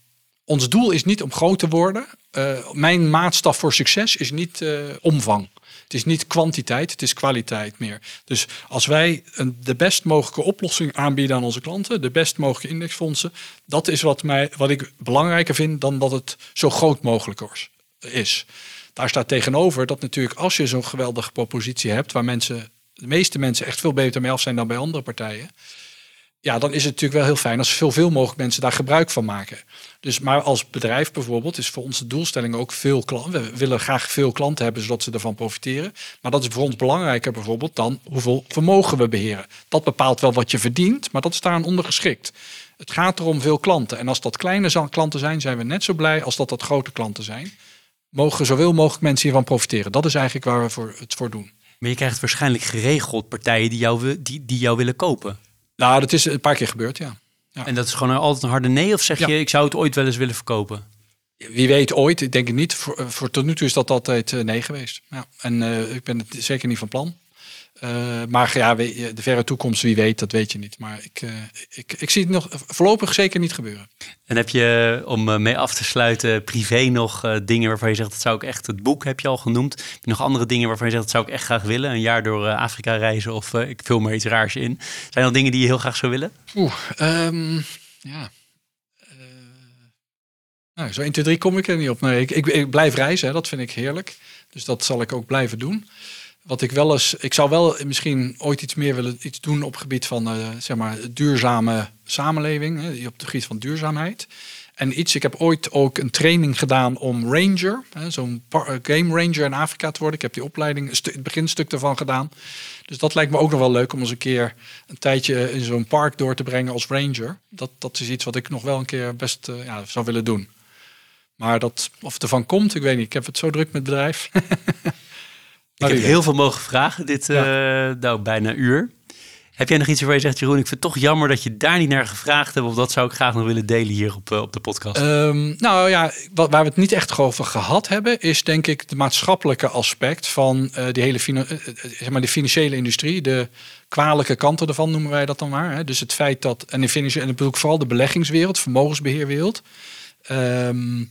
ons doel is niet om groot te worden. Uh, mijn maatstaf voor succes is niet uh, omvang. Het is niet kwantiteit, het is kwaliteit meer. Dus als wij een, de best mogelijke oplossing aanbieden aan onze klanten, de best mogelijke indexfondsen, dat is wat, mij, wat ik belangrijker vind dan dat het zo groot mogelijk is. Daar staat tegenover dat natuurlijk als je zo'n geweldige propositie hebt, waar mensen, de meeste mensen echt veel beter mee af zijn dan bij andere partijen, ja, dan is het natuurlijk wel heel fijn als zoveel mogelijk mensen daar gebruik van maken. Dus, maar als bedrijf bijvoorbeeld is voor ons de doelstelling ook veel klanten. We willen graag veel klanten hebben zodat ze ervan profiteren. Maar dat is voor ons belangrijker bijvoorbeeld dan hoeveel vermogen we beheren. Dat bepaalt wel wat je verdient, maar dat is daar ondergeschikt. Het gaat erom veel klanten. En als dat kleine klanten zijn, zijn we net zo blij als dat dat grote klanten zijn. Mogen zoveel mogelijk mensen hiervan profiteren. Dat is eigenlijk waar we voor het voor doen. Maar je krijgt waarschijnlijk geregeld partijen die jou, die, die jou willen kopen. Nou, dat is een paar keer gebeurd, ja. ja. En dat is gewoon altijd een harde nee? Of zeg je, ik zou het ooit wel eens willen verkopen? Wie weet ooit, ik denk het niet. Voor, eh, voor tot nu toe is dat altijd eh, nee geweest. Ja. En uh, ik ben het zeker niet van plan. Uh, maar ja, de verre toekomst, wie weet, dat weet je niet. Maar ik, uh, ik, ik zie het nog voorlopig zeker niet gebeuren. En heb je, om mee af te sluiten, privé nog uh, dingen waarvan je zegt, dat zou ik echt, het boek heb je al genoemd. Heb je nog andere dingen waarvan je zegt, dat zou ik echt graag willen? Een jaar door Afrika reizen of ik vul maar iets raars in. Zijn er dingen die je heel graag zou willen? Oeh, um, ja. nou, zo 1, 2, 3 kom ik er niet op. Nee, ik, ik, ik blijf reizen, hè, dat vind ik heerlijk. Dus dat zal ik ook blijven doen. Wat ik wel eens, ik zou wel misschien ooit iets meer willen iets doen op het gebied van uh, zeg maar duurzame samenleving, hè, op het gebied van duurzaamheid. En iets, ik heb ooit ook een training gedaan om ranger, zo'n eh, game ranger in Afrika te worden. Ik heb die opleiding, het beginstuk ervan gedaan. Dus dat lijkt me ook nog wel leuk om eens een keer een tijdje in zo'n park door te brengen als ranger. Dat, dat is iets wat ik nog wel een keer best ja, zou willen doen. Maar dat, of het ervan komt, ik weet niet. Ik heb het zo druk met het bedrijf. Ik heb heel veel mogen vragen, dit ja. uh, nou, bijna een uur. Heb jij nog iets waar je zegt, Jeroen, ik vind het toch jammer dat je daar niet naar gevraagd hebt, of dat zou ik graag nog willen delen hier op, uh, op de podcast? Um, nou ja, wat, waar we het niet echt over gehad hebben, is denk ik de maatschappelijke aspect van uh, die hele zeg maar de financiële industrie, de kwalijke kanten ervan noemen wij dat dan maar. Hè. Dus het feit dat, en financiële, en ik bedoel ik vooral de beleggingswereld, vermogensbeheerwereld. Um,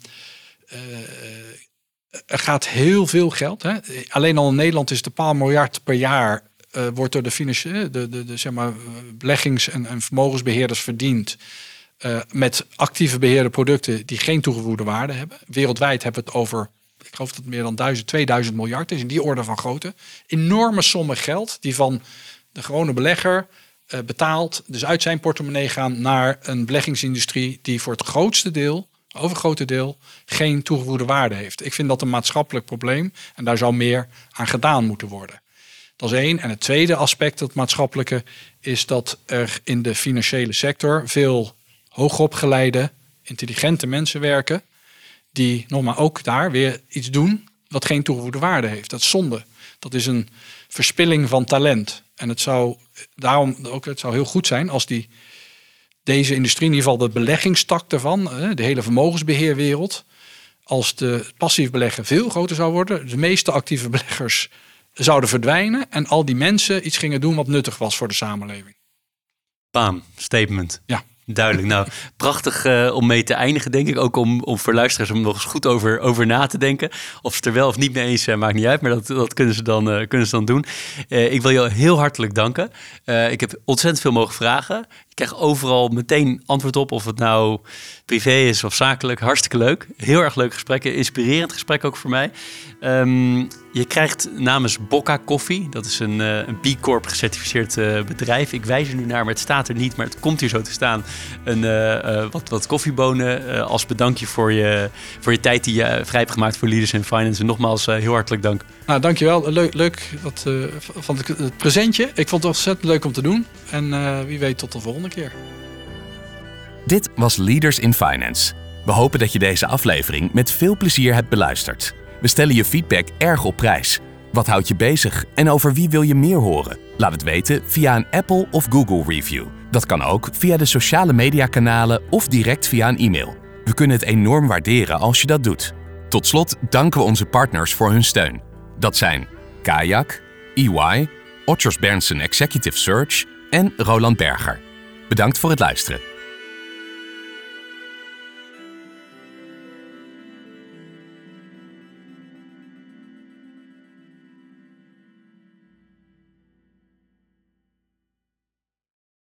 er gaat heel veel geld. Hè. Alleen al in Nederland is een paar miljard per jaar. Uh, wordt door de, financiële, de, de, de, zeg maar, beleggings- en, en vermogensbeheerders verdiend. Met actieve beheerde producten die geen toegevoegde waarde hebben. Wereldwijd hebben we het over, ik geloof dat meer dan 1000, 2000 miljard is. In die orde van grootte. Enorme sommen geld die van de gewone belegger uh, betaald. Dus uit zijn portemonnee gaan naar een beleggingsindustrie die voor het grootste deel overgrote deel geen toegevoegde waarde heeft. Ik vind dat een maatschappelijk probleem en daar zou meer aan gedaan moeten worden. Dat is één. En het tweede aspect, het maatschappelijke, is dat er in de financiële sector veel hoogopgeleide, intelligente mensen werken, die nogmaals ook daar weer iets doen wat geen toegevoegde waarde heeft. Dat is zonde. Dat is een verspilling van talent. En het zou daarom ook het zou heel goed zijn als die deze industrie, in ieder geval de beleggingstak daarvan, de hele vermogensbeheerwereld, als de passief beleggen veel groter zou worden, de meeste actieve beleggers zouden verdwijnen en al die mensen iets gingen doen wat nuttig was voor de samenleving. Bam, statement. Ja. Duidelijk. Nou, prachtig uh, om mee te eindigen, denk ik. Ook om, om voor luisteraars om nog eens goed over, over na te denken. Of ze er wel of niet mee eens zijn, maakt niet uit. Maar dat, dat kunnen, ze dan, uh, kunnen ze dan doen. Uh, ik wil je heel hartelijk danken. ik heb ontzettend veel mogen vragen. Ik krijg overal meteen antwoord op, of het nou privé is of zakelijk. Hartstikke leuk. Heel erg leuk gesprek. Inspirerend gesprek ook voor mij. Um, je krijgt namens Bocca Koffie, dat is een, uh, een B Corp gecertificeerd uh, bedrijf. Ik wijs er nu naar, maar het staat er niet, maar het komt hier zo te staan. Een, uh, wat, wat koffiebonen als bedankje voor je, voor je tijd die je vrij hebt gemaakt voor Leaders in Finance. En nogmaals, heel hartelijk dank. Nou, dankjewel. Leuk, leuk dat, van het, het presentje. Ik vond het ontzettend leuk om te doen. En wie weet tot de volgende keer. Dit was Leaders in Finance. We hopen dat je deze aflevering met veel plezier hebt beluisterd. We stellen je feedback erg op prijs. Wat houdt je bezig en over wie wil je meer horen? Laat het weten via een Apple of Google review. Dat kan ook via de sociale mediakanalen of direct via een e-mail. We kunnen het enorm waarderen als je dat doet. Tot slot danken we onze partners voor hun steun. Dat zijn Kayak, EY, Otters Berndsen Executive Search en Roland Berger. Bedankt voor het luisteren.